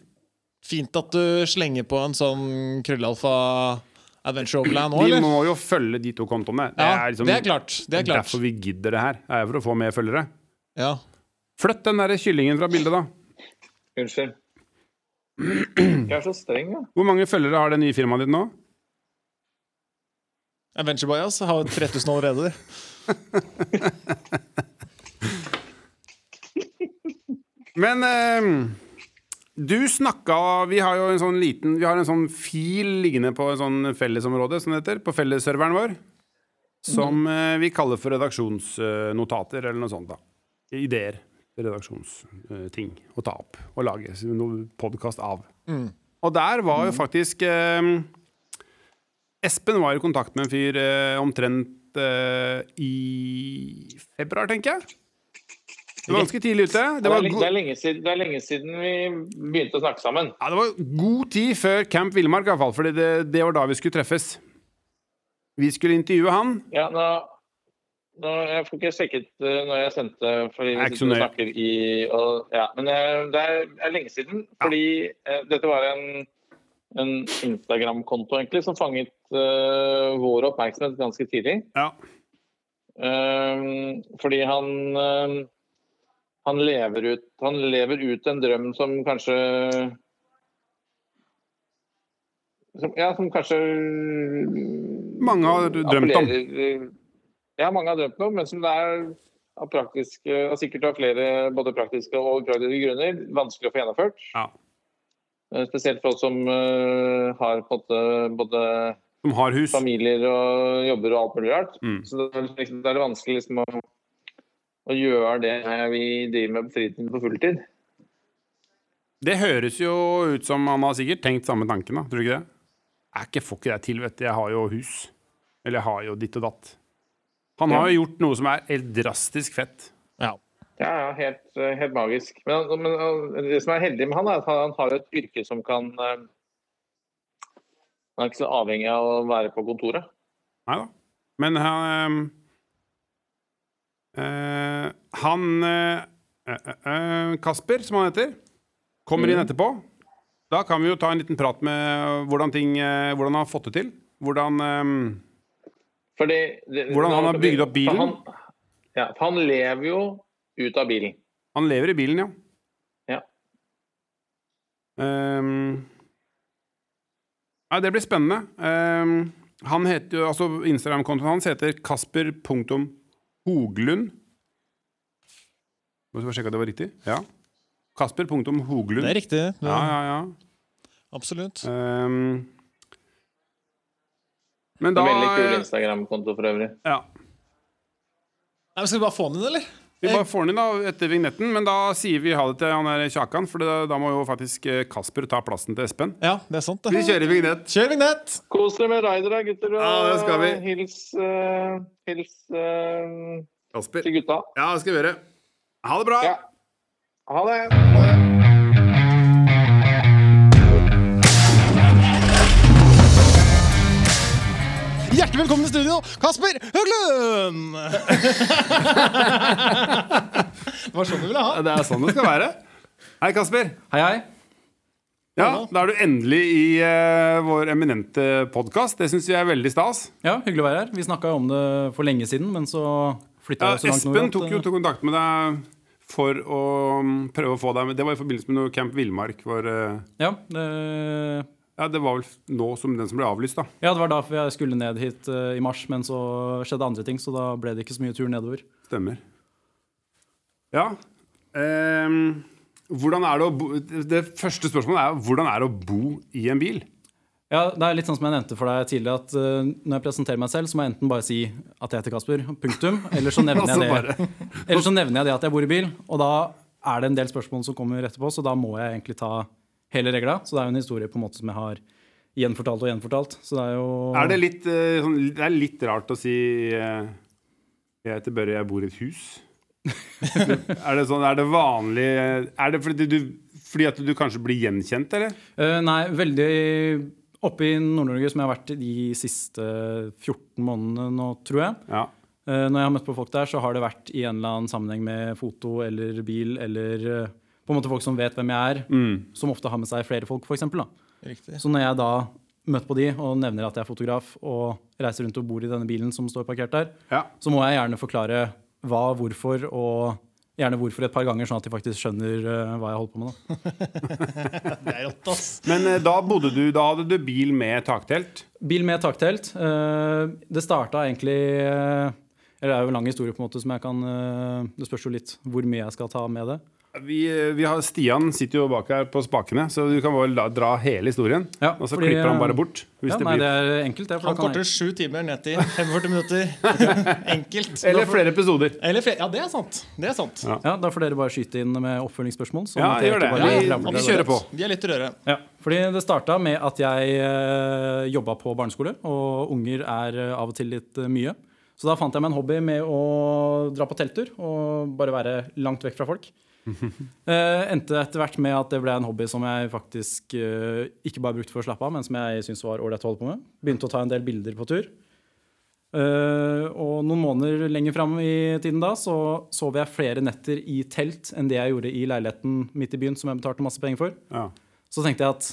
fint at du slenger på en sånn krøllalfa Adventure Overland eller? Vi må jo følge de to kontoene. Det Ja, er, liksom, det er klart. Det er klart. derfor vi gidder det her. Det er for å få mer følgere. Ja. Flytt den der kyllingen fra bildet, da. unnskyld. Jeg er så streng, da. Hvor mange følgere har det nye firmaet ditt nå? Adventure Bias har 3000 allerede. Men eh, du snakka Vi har jo en sånn liten Vi har en sånn fil liggende på en sånn fellesområde, som det heter, på fellesserveren vår. Som mm. vi kaller for redaksjonsnotater, eller noe sånt. da Ideer. Redaksjonsting å ta opp og lage noe podkast av. Og der var jo faktisk eh, Espen var i kontakt med en fyr eh, omtrent eh, i februar, tenker jeg. Det var ganske tidlig ute. Det Det er, siden, det er lenge siden vi begynte å snakke sammen. ja, det var god tid før Camp Villmark, iallfall. For det, det var da vi skulle treffes. Vi skulle intervjue han. Ja, nå, nå, jeg får ikke sjekket uh, når jeg sendte, fordi vi sitter og snakker i og, ja, Men eh, det er, er lenge siden, fordi ja. dette var en, en Instagram-konto egentlig som fanget uh, vår oppmerksomhet ganske tidlig. Ja. Um, fordi han eh, han lever, ut, han lever ut en drøm som kanskje som, Ja, som kanskje Mange har drømt om. Ja, mange har drømt om, men som det er av praktiske, og sikkert av flere både praktiske og praktiske grunner, vanskelig å få gjennomført. Ja. Eh, Spesielt for oss som uh, har på en måte både Som har hus. familier og jobber og alt mulig rart. Mm. Så det er, liksom, det er vanskelig liksom, å, å gjøre det vi driver med på fritiden på fulltid. Det høres jo ut som han har sikkert tenkt samme tanken, da. Tror du ikke det? Jeg ikke, får ikke det til, vet du. Jeg har jo hus. Eller jeg har jo ditt og datt. Han har jo gjort noe som er helt drastisk fett. Ja. Ja, ja, helt, eh, helt magisk. Men, men det som er heldig med han, er at han, har et yrke som kan eh, Han er ikke så avhengig av å være på kontoret. Nei da. Men han eh, Han uh, Kasper, som han heter, kommer inn etterpå. Da kan vi jo ta en liten prat med hvordan, ting, hvordan han har fått det til. Hvordan um, Fordi, det, Hvordan han har bygd opp bilen? For han, ja, for han lever jo ut av bilen. Han lever i bilen, ja. Ja. Um, ja det blir spennende. Um, han heter jo, altså Instagram-kontoen hans heter kasper.hoglund. Må bare sjekke at det var riktig? Ja. Kasper.hoglund. Det er riktig. Ja, ja, ja. Absolutt. Um, men da Veldig kul Instagram-konto for øvrig. ja. Nei, men skal vi bare få den inn, eller? Vi bare får den inn da etter vignetten, men da sier vi ha det til han der Kjakan, for da, da må jo faktisk eh, Kasper ta plassen til Espen. Ja, det er sant, det. Vi kjører vignett. Kjør vignett! Kos dere med rider, da, gutter. Ja, det skal vi. hils, uh, hils uh, Kasper. til gutta. Ja, det skal vi gjøre. Ha det bra! Ja. Ha det. Hjertelig velkommen til studio, Kasper Høglund! det var sånn du ville ha. Det er sånn det skal være. Hei, Kasper. Hei, hei. Ja, Da er du endelig i uh, vår eminente podkast. Det syns vi er veldig stas. Ja, Hyggelig å være her. Vi snakka om det for lenge siden, men så flytta Ja, jeg så langt nord Espen tok jo til kontakt med deg for å mm, prøve å få deg med. Det var i forbindelse med noe Camp Villmark. Hvor, eh, ja, det, ja, det var vel nå som den som ble avlyst, da. ja, det var da jeg skulle ned hit uh, i mars, men så skjedde andre ting, så da ble det ikke så mye tur nedover. Stemmer. Ja. Um, hvordan er det å bo Det første spørsmålet er hvordan er det å bo i en bil? Ja, Det er litt sånn som jeg nevnte for deg tidligere, at uh, når jeg presenterer meg selv, så må jeg enten bare si at jeg heter Kasper, punktum, eller så nevner Altså jeg det, eller så nevner jeg det at jeg bor i bil. Og da er det en del spørsmål som kommer etterpå, så da må jeg egentlig ta hele regla. Så det er jo en historie på en måte som jeg har gjenfortalt og gjenfortalt. Så det er jo Er det litt, eh, sånn, det er litt rart å si eh, Jeg heter Børre, jeg bor i et hus. er det sånn, er det vanlig Er det fordi du, fordi at du kanskje blir gjenkjent, eller? Uh, nei, veldig Oppe i Nord-Norge, som jeg har vært de siste 14 månedene nå, tror jeg. Ja. Uh, når jeg har møtt på folk der, så har det vært i en eller annen sammenheng med foto eller bil eller eh, på en måte folk som vet hvem jeg er, Mm. som ofte har med seg flere folk, f.eks. Riktig. Så når jeg da møter på de og nevner at jeg er fotograf og reiser rundt og bor i denne bilen som står parkert der, ja. så må jeg gjerne forklare hva, hvorfor og gjerne hvorfor et par ganger, sånn at de faktisk skjønner uh, hva jeg holder på med. da. Det er rått, ass. Men uh, da bodde du Da hadde du bil med taktelt. Bil med taktelt. Uh, Det starta egentlig Eller det er jo en lang historie på en måte som jeg kan Det spørs jo litt hvor mye jeg skal ta med det. Vi, eh, vi har, Stian sitter jo bak her på spakene, så du kan bare la, dra hele historien. Ja, og så fordi, klipper han eh, bare bort. Hvis Ja, det nei, blir, det er enkelt, det. Han korter sju timer ned til 45 minutter. Enkelt. eller flere episoder. Eller flere. Ja, det er sant. Det er sant. Ja. ja, Da får dere bare skyte inn med oppfølgingsspørsmål. Ja, jeg gjør det. ramler vi kjører på. Vi er litt røre. Ja, fordi Det starta med at jeg eh, jobba på barneskole, og unger er eh, av og til litt eh, mye. Så da fant jeg meg en hobby med å dra på telttur og bare være langt vekk fra folk. Eh, endte etter hvert med at det ble en hobby som jeg faktisk eh, ikke bare brukte for å slappe av, men som jeg syntes var ålreit å holde på med. Begynte å ta en del bilder på tur. Eh, og noen måneder lenger fram i tiden da så sov jeg flere netter i telt enn det jeg gjorde i leiligheten midt i byen, som jeg betalte masse penger for. Ja. Så tenkte jeg at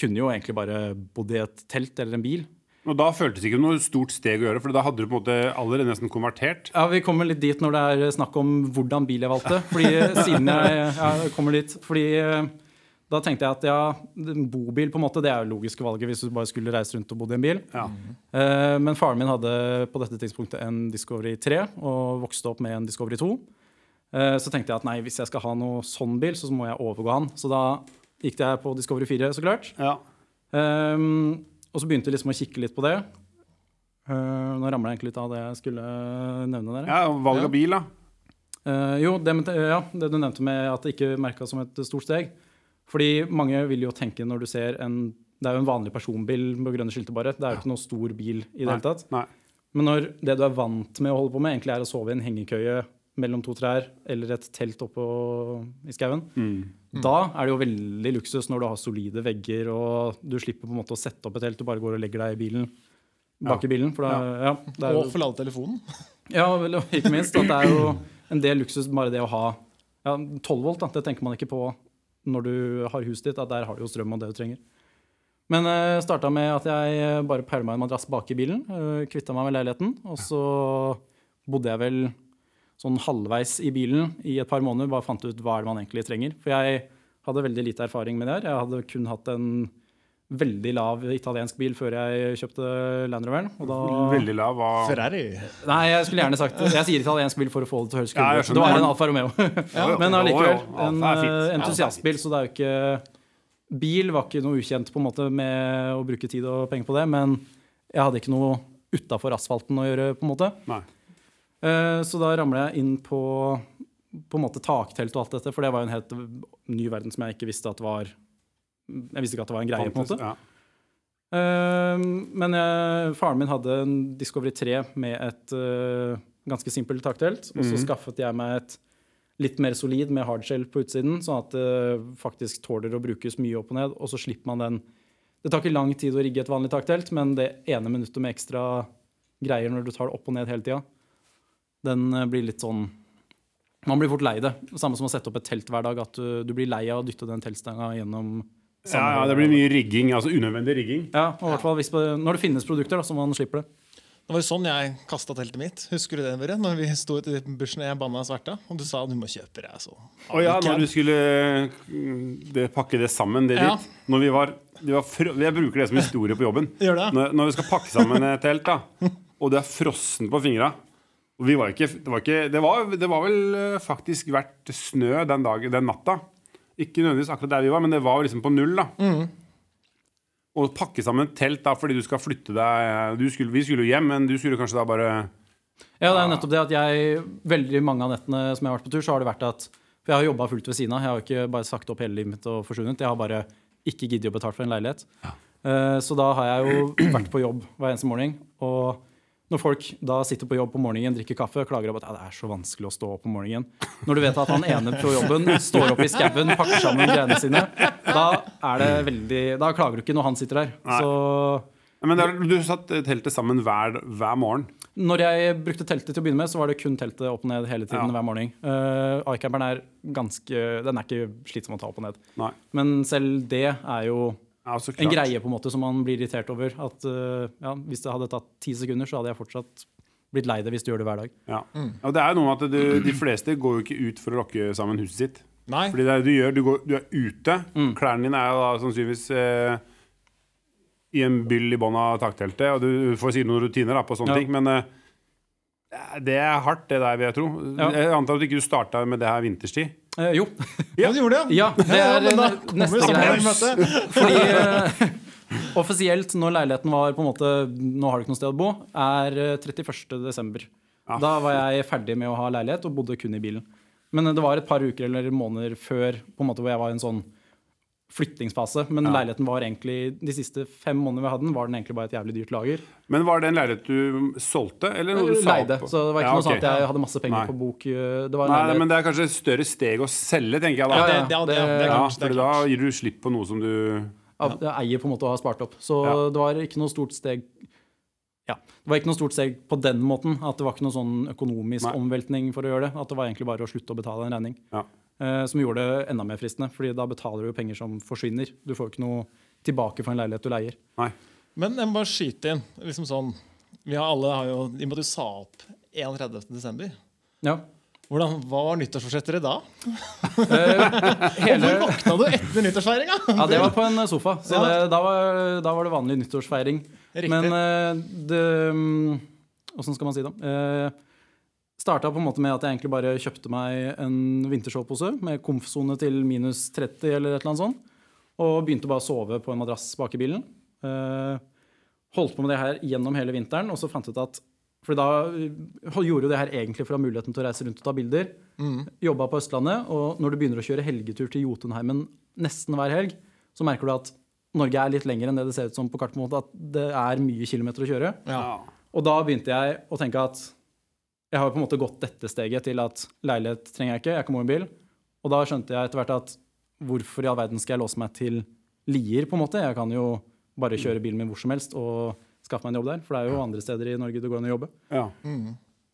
kunne jo egentlig bare bodd i et telt eller en bil. Og da føltes det ikke noe stort steg å gjøre, for da hadde du på en måte allerede nesten konvertert. Ja, Vi kommer litt dit når det er snakk om hvordan bil jeg valgte. Fordi siden jeg jeg kommer dit, fordi eh, Da tenkte jeg at ja, bobil på en måte, det er jo logiske valget hvis du bare skulle reise rundt og bodd i en bil. Ja. Eh, men faren min hadde på dette tidspunktet en Discovery 3 og vokste opp med en Discovery 2. Eh, så tenkte jeg at nei, hvis jeg skal ha noe sånn bil, så må jeg overgå han. Så da gikk jeg på Discovery 4, så klart. Ja. Eh, og så begynte jeg liksom å kikke litt på det. Uh, nå ramler jeg egentlig litt av det jeg skulle nevne der. ja, valg av bil, da. Uh, jo, det, ja, det du nevnte med at det ikke merka som et stort steg. Fordi mange vil jo tenke når du ser en Det er jo en vanlig personbil med grønne skilter, bare. Det er jo ikke noe stor bil i det hele tatt. Nei. Men når det du er vant med å holde på med, egentlig er å sove i en hengekøye mellom to trær eller et telt oppå i skauen, Mm. da er det jo veldig luksus når du har solide vegger og du slipper på en måte å sette opp et telt, du bare går og legger deg i bilen bak Ja. i bilen. For da, ja. det er Og forlate telefonen. ja, vel, ikke minst at det er jo en del luksus bare det å ha ja, 12 volt. Da. Det tenker man ikke på når du har huset ditt, at der har du jo strøm og det du trenger. Men uh, starta med at jeg bare pæla meg en madrass bak i bilen. Uh, Kvitta meg med leiligheten. Og så bodde jeg vel sånn halvveis i bilen i et par måneder. Bare fant ut hva er det man egentlig trenger. For jeg hadde veldig lite erfaring med det her. Jeg hadde kun hatt en veldig lav italiensk bil før jeg kjøpte Land Roveren. Og da Veldig lav. Hva Ferrari. Nei, jeg skulle gjerne sagt Jeg sier italiensk bil for å få det til å høres kult ut. Det var en Alfa Romeo. Ja, Men allikevel. En entusiastbil, så det er jo ikke Bil var ikke noe ukjent på en måte med å bruke tid og penger på det, men jeg hadde ikke noe utafor asfalten å gjøre, på en måte. Nei. Eh, Så da ramla jeg inn på på en måte taktelt og alt dette, for det var jo en helt ny verden som jeg ikke visste at var Jeg visste ikke at det var en greie, på en måte. Ja. Eh, men jeg, faren min hadde en Discovery 3 med et eh, ganske simpelt taktelt. Og så mm. skaffet jeg meg et litt mer solid med hardshell på utsiden, sånn at det faktisk tåler å brukes mye opp og ned. Og så slipper man den Det tar ikke lang tid å rigge et vanlig taktelt, men det ene minuttet med ekstra greier når du tar det opp og ned hele tida, den eh, blir litt sånn Man blir fort lei det. Samme som å sette opp et telt hver dag. At du, du blir lei av å dytte den teltstanga gjennom Ja, ja, det blir mye rigging. Altså unødvendig rigging. Ja, og i hvert fall hvis, når det finnes produkter da, så man slipper det. Det var jo sånn jeg kasta teltet mitt. Husker du det, Børre? Når vi sto ute i bushen og jeg banna sverte, og du sa du må kjøpe det. Så. Å ja, når du skulle mm, det, pakke det sammen, det Ja. ditt. Når vi var, vi var fro Jeg bruker det som historie på jobben. Gjør det? Når, når vi skal pakke sammen et telt, da, og du er frossen på fingra var ikke, det, var ikke, det, var, det var vel eh, faktisk vært snø den, dag, den natta. Ikke nødvendigvis akkurat der vi var, men det var liksom på null. da Å pakke sammen et telt da fordi du skal flytte deg du skulle, Vi skulle jo hjem, men du skulle kanskje da bare Ja, det er jo nettopp det at jeg Veldig mange av nettene som jeg har vært på tur, så har det vært at For jeg har jobba fullt ved siden av. Jeg har jo ikke bare sagt opp hele livet mitt og forsvunnet. Jeg har bare ikke giddet å betale for en leilighet. Eh, Så da har jeg jo vært på jobb hver eneste morgen. Og når folk da sitter på jobb på morgenen, drikker kaffe og klager over at det er så vanskelig å stå opp om morgenen Når du vet at han ene på jobben står opp i skauen, pakker sammen greiene sine, da er det veldig Da klager du ikke når han sitter der. Så Men der, du satt teltet sammen hver, hver morgen. Når jeg brukte teltet til å begynne med, så var det kun teltet opp og ned hele tiden Ja. hver morgen. Uh, iCamperen er ganske Den er ikke slitsom å ta opp og ned. Nei. Men selv det er jo Ja, en greie på en måte som man blir irritert over. At uh, ja, Hvis det hadde tatt ti sekunder, så hadde jeg fortsatt blitt lei det hvis du gjør det hver dag. Ja. Og det er noe med at du, de fleste går jo ikke ut for å lokke sammen huset sitt. Nei. Fordi det er det du gjør, du, går, du er ute. Mm. Klærne dine er jo da sannsynligvis eh, i en byll i bånn av takteltet, og du får sikkert noen rutiner da, på sånne Ja. ting, men eh, det er hardt, det der, vil jeg tro. Ja. Jeg antar at du ikke starta med det her vinterstid. Eh, jo. Ja, du gjorde det? Ja, det er ja, da eh, neste greie. Fordi eh, offisielt, når leiligheten var på en måte Nå har du ikke noe sted å bo, er eh, 31. desember. Ja. Da var jeg ferdig med å ha leilighet og bodde kun i bilen. Men eh, det var et par uker eller måneder før på en måte hvor jeg var en sånn flyttingsfase. Men Ja. leiligheten var egentlig de siste fem månedene vi hadde den, var den egentlig bare et jævlig dyrt lager. Men var det en leilighet du solgte, eller noe du sa Leide. opp? Så det var ikke Ja, noe ok. sånn at jeg hadde masse penger Nei. på bok. eh, Det var en Nei, men det er kanskje et større steg å selge, tenker jeg da. Ja, Ja, det, det, det, det, det klart. det for da gir du slipp på noe som du ja. jeg eier på en måte å ha spart opp. Så Ja. det var ikke noe stort steg ja, det var ikke noe stort steg på den måten. At det var ikke noe sånn økonomisk Nei. omveltning for å gjøre det. At det var egentlig bare å slutte å betale en regning. Ja. Eh, som gjorde det enda mer fristende, fordi da betaler du jo penger som forsvinner. Du får jo ikke noe tilbake for en leilighet du leier. Nei. Men jeg må bare skyte inn. liksom sånn, Vi har alle har jo, I og med at du sa opp 31. desember, Ja. Hvordan, hva var nyttårsforsettet da? Hele, Hvor våkna du etter nyttårsfeiringa? ja, det var på en sofa, så det, da, var, da var det vanlig nyttårsfeiring. Riktig. Men uh, det mm, Åssen skal man si det? Uh, Starta på en måte med at jeg egentlig bare kjøpte meg en vintershowpose med komfsone til minus 30 eller et eller annet sånt. Og begynte bare å sove på en madrass bak i bilen. Eh, holdt på med det her gjennom hele vinteren, og så fant jeg ut at For da eh, gjorde jo det her egentlig for å ha muligheten til å reise rundt og ta bilder. Jobba på Østlandet, og når du begynner å kjøre helgetur til Jotunheimen nesten hver helg, så merker du at Norge er litt lenger enn det det ser ut som på kartet. At det er mye kilometer å kjøre. Ja. Og da begynte jeg å tenke at jeg har på en måte gått dette steget til at leilighet trenger jeg ikke, jeg kan bo i bil. Og da skjønte jeg etter hvert at hvorfor i all verden skal jeg låse meg til Lier, på en måte? Jeg kan jo bare kjøre bilen min hvor som helst og skaffe meg en jobb der. For det er jo andre steder i Norge det går an å jobbe. Ja.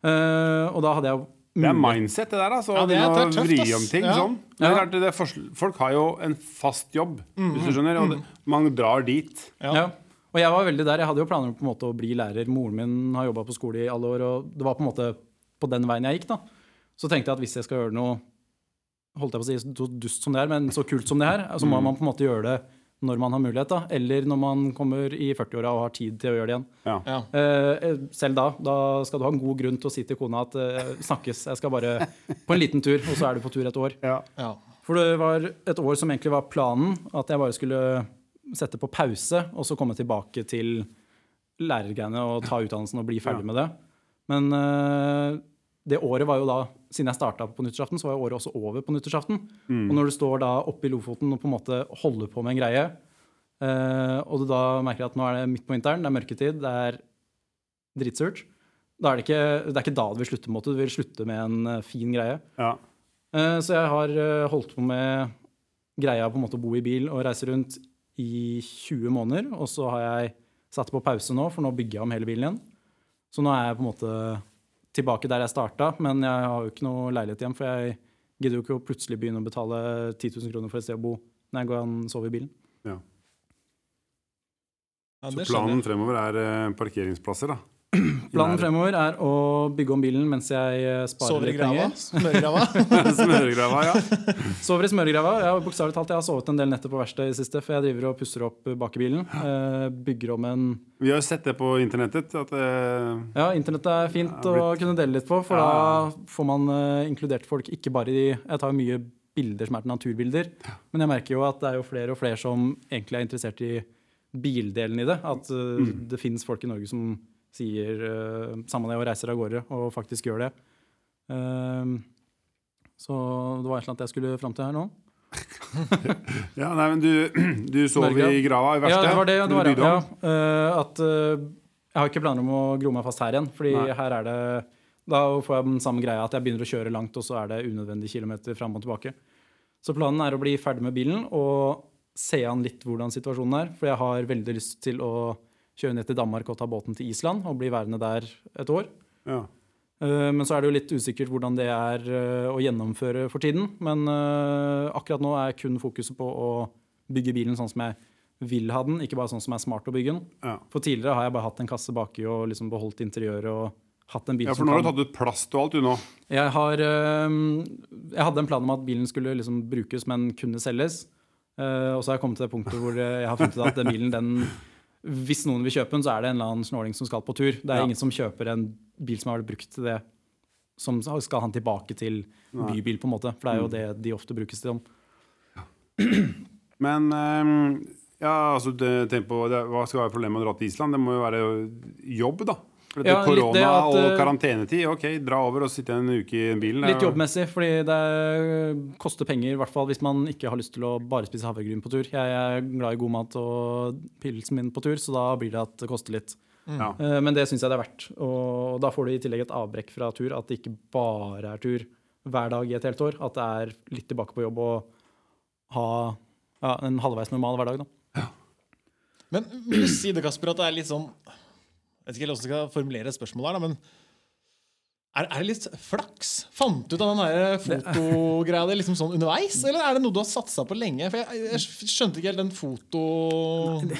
Eh, og da hadde jeg jo Det er mindset, det der. Altså, Ja, det er- det er tøft, vri om ting Ja. sånn. Det er Ja. det er folk har jo en fast jobb, hvis du skjønner. Og det, man drar dit. Ja. Ja. Og jeg var veldig der. Jeg hadde jo planer om på en måte å bli lærer. Moren min har jobba på skole i alle år, og det var på en måte på den veien jeg gikk. da. Så tenkte jeg at hvis jeg skal gjøre noe holdt jeg på å si, så dust som det er, men så kult som det her, så må man på en måte gjøre det når man har mulighet, da. Eller når man kommer i 40-åra og har tid til å gjøre det igjen. Ja. Ja. Eh, selv da. Da skal du ha en god grunn til å si til kona at eh, snakkes, jeg skal bare på en liten tur, og så er du på tur et år. Ja. Ja. For det var et år som egentlig var planen, at jeg bare skulle sette på pause, og så komme tilbake til lærergreiene og ta utdannelsen og bli ferdig Ja. med det. Men eh, det året var jo da, siden jeg starta på nyttårsaften, så var jo året også over på nyttårsaften. Og når du står da oppe i Lofoten og på en måte holder på med en greie, eh, og du da merker at nå er det midt på vinteren, det er mørketid, det er dritsurt, da er det, ikke, det er ikke da det vil slutte. måte, Du vil slutte med en eh, fin greie. Ja. Eh, Så jeg har eh, holdt på med greia på en måte å bo i bil og reise rundt i 20 måneder. Og så har jeg satt på pause nå, for nå bygger jeg om hele bilen igjen. Så nå er jeg på en måte tilbake der jeg starta, men jeg har jo ikke noe leilighet igjen, for jeg gidder jo ikke å plutselig begynne å betale 10 000 kroner for et sted å bo når jeg går an sover i bilen. Ja. Ja, Så planen fremover er eh, parkeringsplasser, da. Planen fremover er å bygge om bilen mens jeg eh, sparer Sover i litt grava? penger. Smørgrava? Smøregrava, ja. Sover i smørgrava. Jeg har bokstavelig talt jeg har sovet en del netter på verkstedet i det siste, for jeg driver og pusser opp bak i bilen. Eh, bygger om en Vi har jo sett det på internettet. At, eh, Ja, internett er fint blitt... å kunne dele litt på, for Ja. da får man eh, inkludert folk ikke bare i Jeg tar jo mye bilder som er til naturbilder, men jeg merker jo at det er jo flere og flere som egentlig er interessert i bildelen i det. At eh, Mm. det finnes folk i Norge som sier uh, samme det og reiser av gårde og faktisk gjør det. Eh, så det var et eller annet jeg skulle fram til her nå. ja, nei, men du, du sov i grava i Ja, det var det. det var, bygde ja. Eh, at eh, jeg har ikke planer om å gro meg fast her igjen. Fordi Nei. her er det Da får jeg den samme greia at jeg begynner å kjøre langt, og så er det unødvendige kilometer fram og tilbake. Så planen er å bli ferdig med bilen og se an litt hvordan situasjonen er. For jeg har veldig lyst til å kjøre ned til Danmark og ta båten til Island og bli værende der et år. Ja. Eh, Men så er det jo litt usikkert hvordan det er eh, å gjennomføre for tiden. Men eh, akkurat nå er kun fokuset på å bygge bilen sånn som jeg vil ha den, ikke bare sånn som er smart å bygge den. Ja. For tidligere har jeg bare hatt en kasse baki og liksom beholdt interiøret og hatt en bil ja, for nå har du tatt ut plast og alt, du nå. jeg, har, jeg hadde en plan om at bilen skulle liksom brukes, men kunne selges. Og så har jeg kommet til det punktet hvor jeg har funnet ut at den bilen, den, hvis noen vil kjøpe den, så er det en eller annen snåling som skal på tur. Det er Ja. ingen som kjøper en bil som har vært brukt til det, som skal han tilbake til bybil, på en måte. For det er jo det de ofte brukes til. Men um, ja, altså, tenk på, det, hva skal være problemet med å dra til Island? Det må jo være jobb, da. For det Ja, korona det at, og eh, karantenetid. Ok, dra over og sitte en uke i bilen. Litt jobbmessig, fordi det koster penger, i hvert fall hvis man ikke har lyst til å bare spise havregryn på tur. Jeg er glad i god mat og pilsen min på tur, så da blir det at det koster litt. Ja. Eh, Men det syns jeg det er verdt. Og da får du i tillegg et avbrekk fra tur, at det ikke bare er tur hver dag i et helt år. At det er litt tilbake på jobb og ha ja, en halvveis normal hverdag, da. Men vil du si det, Kasper, at det er litt sånn Jeg vet ikke helt hvordan jeg skal formulere spørsmålet her, men er, er det litt flaks? Fant du ut av den fotogreia di liksom sånn underveis, eller er det noe du har satsa på lenge? For jeg, jeg skjønte ikke helt den foto...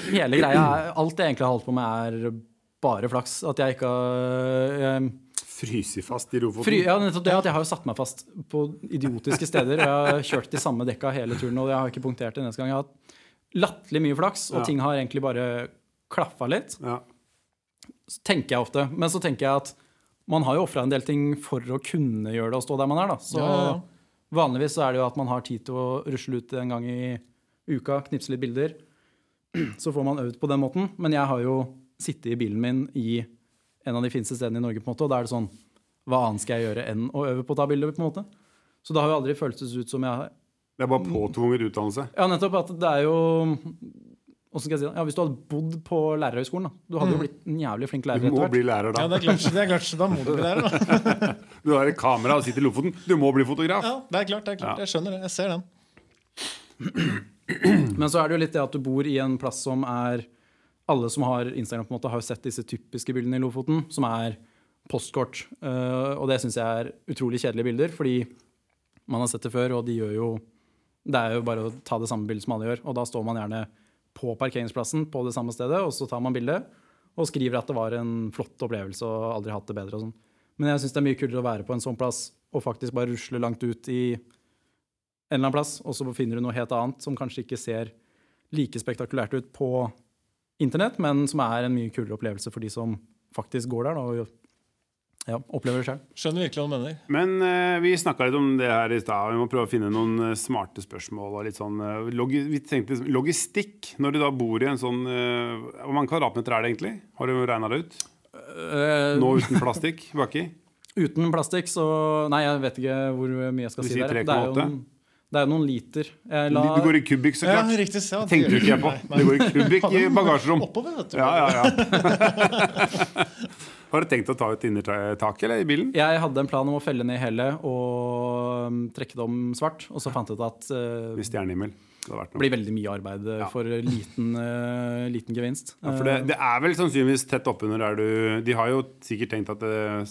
Hele greia er Alt jeg egentlig har holdt på med, er bare flaks. At jeg ikke har jeg, Fryse fast i Lofoten. Fry, ja, nettopp det at Jeg har jo satt meg fast på idiotiske steder. og Jeg har kjørt de samme dekka hele turen, og jeg har ikke punktert en eneste gang. Jeg har hatt latterlig mye flaks, og Ja. ting har egentlig bare klaffa litt. Ja. Tenker jeg ofte. Men så tenker jeg at man har jo ofra en del ting for å kunne gjøre det og stå der man er. da. Så Ja, ja, ja. vanligvis så er det jo at man har tid til å rusle ut en gang i uka, knipse litt bilder. Så får man øvd på den måten. Men jeg har jo sittet i bilen min i en av de fineste stedene i Norge, på en måte, og da er det sånn Hva annet skal jeg gjøre enn å øve på å ta bilder? på en måte? Så det har jo aldri føltes ut som jeg har Det er bare påtvunget utdannelse. Ja, nettopp. At det er jo Hvordan skal jeg si det? Ja, Hvis du hadde bodd på lærerhøgskolen, da. Du hadde jo blitt en jævlig flink lærer. Du må bli lærer Ja, da. det er klart. Det er klart. Da må du bli lærer, da. Du har et kamera og sitter i Lofoten. Du må bli fotograf. Ja, det er klart. det er klart. Ja. Jeg skjønner det. Jeg ser den. Men så er det jo litt det at du bor i en plass som er Alle som har Instagram, på en måte har jo sett disse typiske bildene i Lofoten, som er postkort. Eh, og det syns jeg er utrolig kjedelige bilder, fordi man har sett det før, og de gjør jo Det er jo bare å ta det samme bildet som alle gjør, og da står man gjerne på parkeringsplassen på det samme stedet, og så tar man bilde og skriver at det var en flott opplevelse og aldri hatt det bedre og sånn. Men jeg syns det er mye kulere å være på en sånn plass og faktisk bare rusle langt ut i en eller annen plass, og så finner du noe helt annet som kanskje ikke ser like spektakulært ut på internett, men som er en mye kulere opplevelse for de som faktisk går der da, og ja, opplever det selv. Skjønner virkelig hva du mener. Men uh, vi snakka litt om det her i stad. Vi må prøve å finne noen uh, smarte spørsmål. og litt sånn, uh, log vi tenkte Logistikk, når du da bor i en sånn eh, Hvor mange kvadratmeter er det egentlig? Har du regna det ut? Nå uten plastikk baki? uten plastikk, så Nei, jeg vet ikke hvor mye jeg skal Du si der. Det er jo noen, det er noen liter. Jeg la, Du går i kubikk, så Ja, klart. riktig. Ja, Tenkte du ikke jeg på. Nei, nei. Det går i kubikk i bagasjerom. Oppover, vet du. Ja, ja, ja. Har du tenkt å ta ut innertaket eller i bilen? jeg hadde en plan om å felle ned hele og um, trekke det om svart, og så fant jeg ut at uh, Hvis stjernehimmel. Det blir veldig mye arbeid uh, Ja. for liten, uh, liten gevinst. Ja, for det, det er vel sannsynligvis tett oppunder der du De har jo sikkert tenkt at det er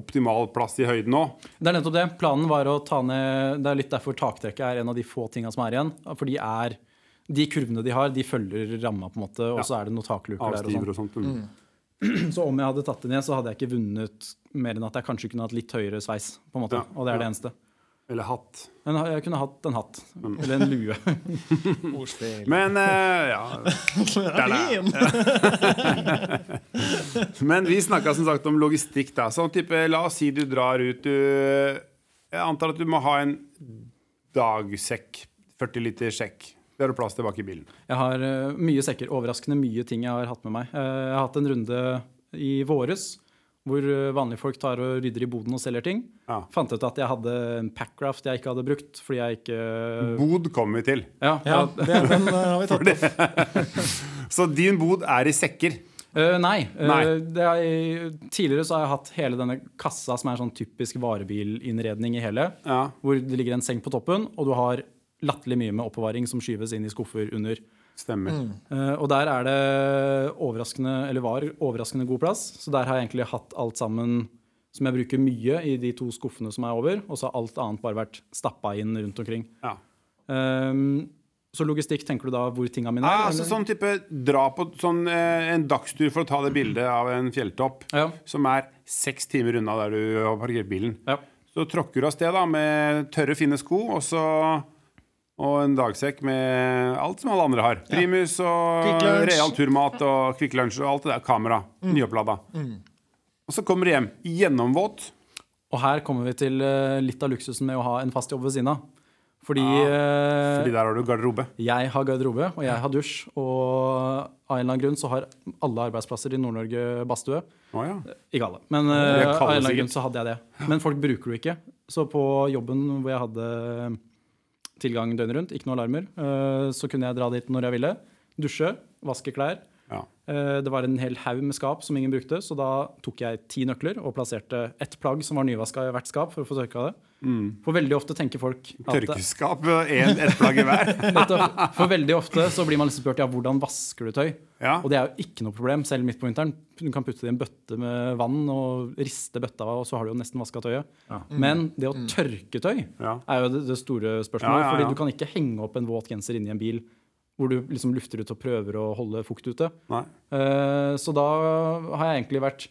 optimal plass i høyden nå. Det er nettopp det. Planen var å ta ned Det er litt derfor taktrekket er en av de få tinga som er igjen. For de er de kurvene de har, de følger ramma, på en måte, og Ja. så er det noen takluker der. og sånt. Og sånt. Mm. Så om jeg hadde tatt det ned, så hadde jeg ikke vunnet mer enn at jeg kanskje kunne hatt litt høyere sveis. på en måte, Ja, Og det er det eneste. Eller hatt. En, jeg kunne hatt en hatt. Mm. Eller en lue. Men uh, ja Ja. Men vi snakka som sagt om logistikk. da Sånn type, La oss si du drar ut du, Jeg antar at du må ha en dagsekk. 40 liter sekk. Det har du plass til bak i bilen. Jeg har uh, mye sekker. Overraskende mye ting jeg har hatt med meg. Uh, jeg har hatt en runde i våres hvor eh, vanlige folk tar og rydder i boden og selger ting. Ja. Fant ut at jeg hadde en packraft jeg ikke hadde brukt fordi jeg ikke Bod kommer vi til. Ja, Ja, det, den har vi tatt opp. Så din bod er i sekker. Uh, nei. eh, Nei. det er, tidligere så har jeg hatt hele denne kassa som er sånn typisk varebilinnredning i hele. Ja. Hvor det ligger en seng på toppen, og du har latterlig mye med oppbevaring som skyves inn i skuffer under. Stemmer. Eh, og der er det overraskende, eller var overraskende god plass. Så der har jeg egentlig hatt alt sammen som jeg bruker mye i de to skuffene som er over. Og så har alt annet bare vært stappa inn rundt omkring. Ja. Um, så logistikk, tenker du da hvor tinga mine Ja, er? altså sånn type Dra på sånn, eh, en dagstur for å ta det bildet av en fjelltopp Ja. som er seks timer unna der du har parkert bilen. Ja. Så tråkker du av sted da med tørre, fine sko og, så, og en dagsekk med alt som alle andre har. Primus og real turmat og Kvikk Lunsj og alt det der. Kamera. Nyopplada. Og så kommer du hjem gjennomvåt. Og her kommer vi til eh, litt av luksusen med å ha en fast jobb ved siden av. Fordi, eh, Fordi der har du garderobe. jeg har garderobe, og jeg har dusj. Og av en eller annen grunn så har alle arbeidsplasser i Nord-Norge badstue. Oh, ja. Ikke alle, men eh, av en eller annen grunn så hadde jeg det. Men folk bruker det ikke. Så på jobben hvor jeg hadde tilgang døgnet rundt, ikke noen alarmer, eh, så kunne jeg dra dit når jeg ville. Dusje, vaske klær. ja. Eh, Det var en hel haug med skap som ingen brukte, så da tok jeg ti nøkler og plasserte ett plagg som var nyvaska i hvert skap, for å få tørka det. For veldig ofte tenker folk at Tørkeskap. Ett plagg i hver. For veldig ofte så blir man liksom spurt ja, hvordan vasker du tøy. Ja. Og det er jo ikke noe problem, selv midt på vinteren. Du kan putte det i en bøtte med vann og riste bøtta, og så har du jo nesten vaska tøyet. Men det å tørke tøy Ja. er jo det, det store spørsmålet. Ja, ja, ja. Fordi du kan ikke henge opp en våt genser inni en bil hvor du liksom lufter ut og prøver å holde fukt ute. Nei. Eh, Så da har jeg egentlig vært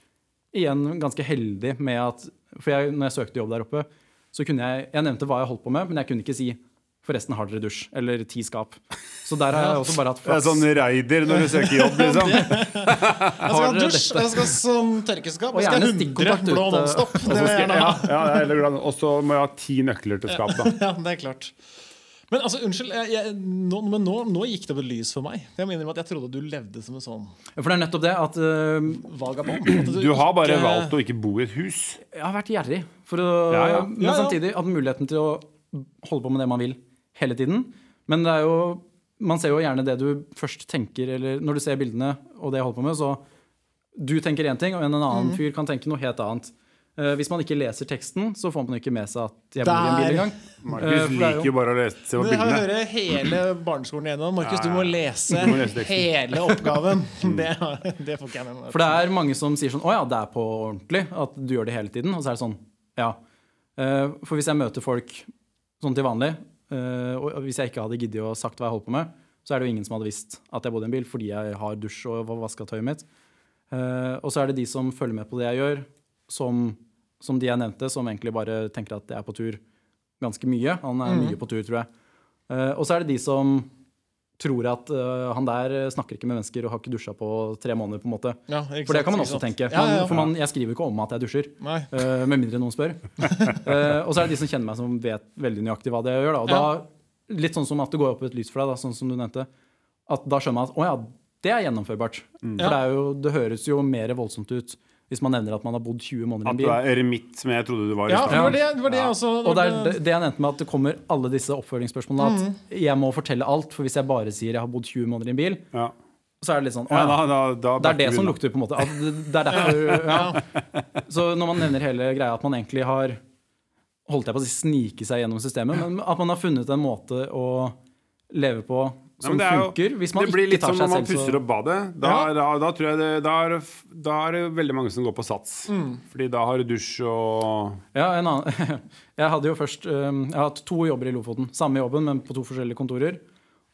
igjen ganske heldig med at For jeg, når jeg søkte jobb der oppe, så kunne jeg Jeg nevnte hva jeg holdt på med, men jeg kunne ikke si Forresten, har dere dusj? Eller ti skap? Så der har jeg også bare hatt Det er flaks. sånn raider når du søker jobb, liksom. Jeg skal ha dusj, jeg skal ha sånn tørkeskap, Og jeg skal ha gjerne 100 blå Nonstop. Og Det så vil jeg gjerne ja, ha. ja. Og så må jeg ha ti nøkler til skap, da. Ja, det er klart. Men altså, unnskyld, jeg, jeg, nå, men nå, nå gikk det opp et lys for meg. Jeg mener at jeg trodde du levde som en sånn For det er nettopp det at uh, vagabond. At Du har bare ikke- valgt å ikke bo i et hus. jeg har vært gjerrig. For å, Ja, ja. Men Ja, ja. samtidig hatt muligheten til å holde på med det man vil hele tiden. Men det er jo man ser jo gjerne det du først tenker, eller når du ser bildene og det jeg holder på med, så du tenker én ting, og en annen fyr kan tenke noe helt annet. Eh, hvis man ikke leser teksten, så får man ikke med seg at jeg bor i en bil engang. Markus jo- liker jo bare å lese se på Det har hørt hele barneskolen igjennom. Markus, du må lese Du må lese hele oppgaven. Det, det får ikke jeg med meg. For det er mange som sier sånn Å ja, det er på ordentlig. At du gjør det hele tiden. Og så er det sånn Ja. Uh, For hvis jeg møter folk sånn til vanlig, eh, og hvis jeg ikke hadde giddet å sagt hva jeg holdt på med, så er det jo ingen som hadde visst at jeg bodde i en bil fordi jeg har dusj og vaska tøyet mitt. Eh, Og så er det de som følger med på det jeg gjør, som, som de jeg nevnte, som egentlig bare tenker at jeg er på tur ganske mye. Han er mye på tur, tror jeg. Eh, Og så er det de som tror at uh, han der snakker ikke med mennesker og har ikke dusja på tre måneder. på en måte. Ja, ikke For det kan man også sant. tenke. Man, ja, ja. For man, jeg skriver ikke om at jeg dusjer. Eh, med mindre noen spør. uh, og så er det de som kjenner meg, som vet veldig nøyaktig hva det gjør. Da. Og da, litt sånn som at det går opp et lys for deg, da, sånn som du nevnte. At da skjønner man at å ja, det er gjennomførbart. Mm. For det, jo, det høres jo mer voldsomt ut hvis man nevner at man har bodd 20 måneder i en bil. At du er eremitt, som jeg trodde du var i Ja, stad. det var det, det, var det jeg også Og det er det, jeg nevnte med at det kommer alle disse oppfølgingsspørsmålene. Mm. At jeg må fortelle alt. For hvis jeg bare sier jeg har bodd 20 måneder i en bil, Ja. så er det litt sånn Ja, da, da, da Det er det som lukter, på en måte. At det, det er derfor, ja. Så når man nevner hele greia at man egentlig har holdt jeg på å si snike seg gjennom systemet, men at man har funnet en måte å leve på Ja, som men det er jo- funker. Hvis man det blir litt som seg når man pusser opp badet. Da, Ja. da, da tror jeg det, da, er, da er det veldig mange som går på sats. Mm. Fordi da har du dusj og Ja, en annen Jeg hadde jo først Jeg har hatt to jobber i Lofoten. Samme jobben, men på to forskjellige kontorer.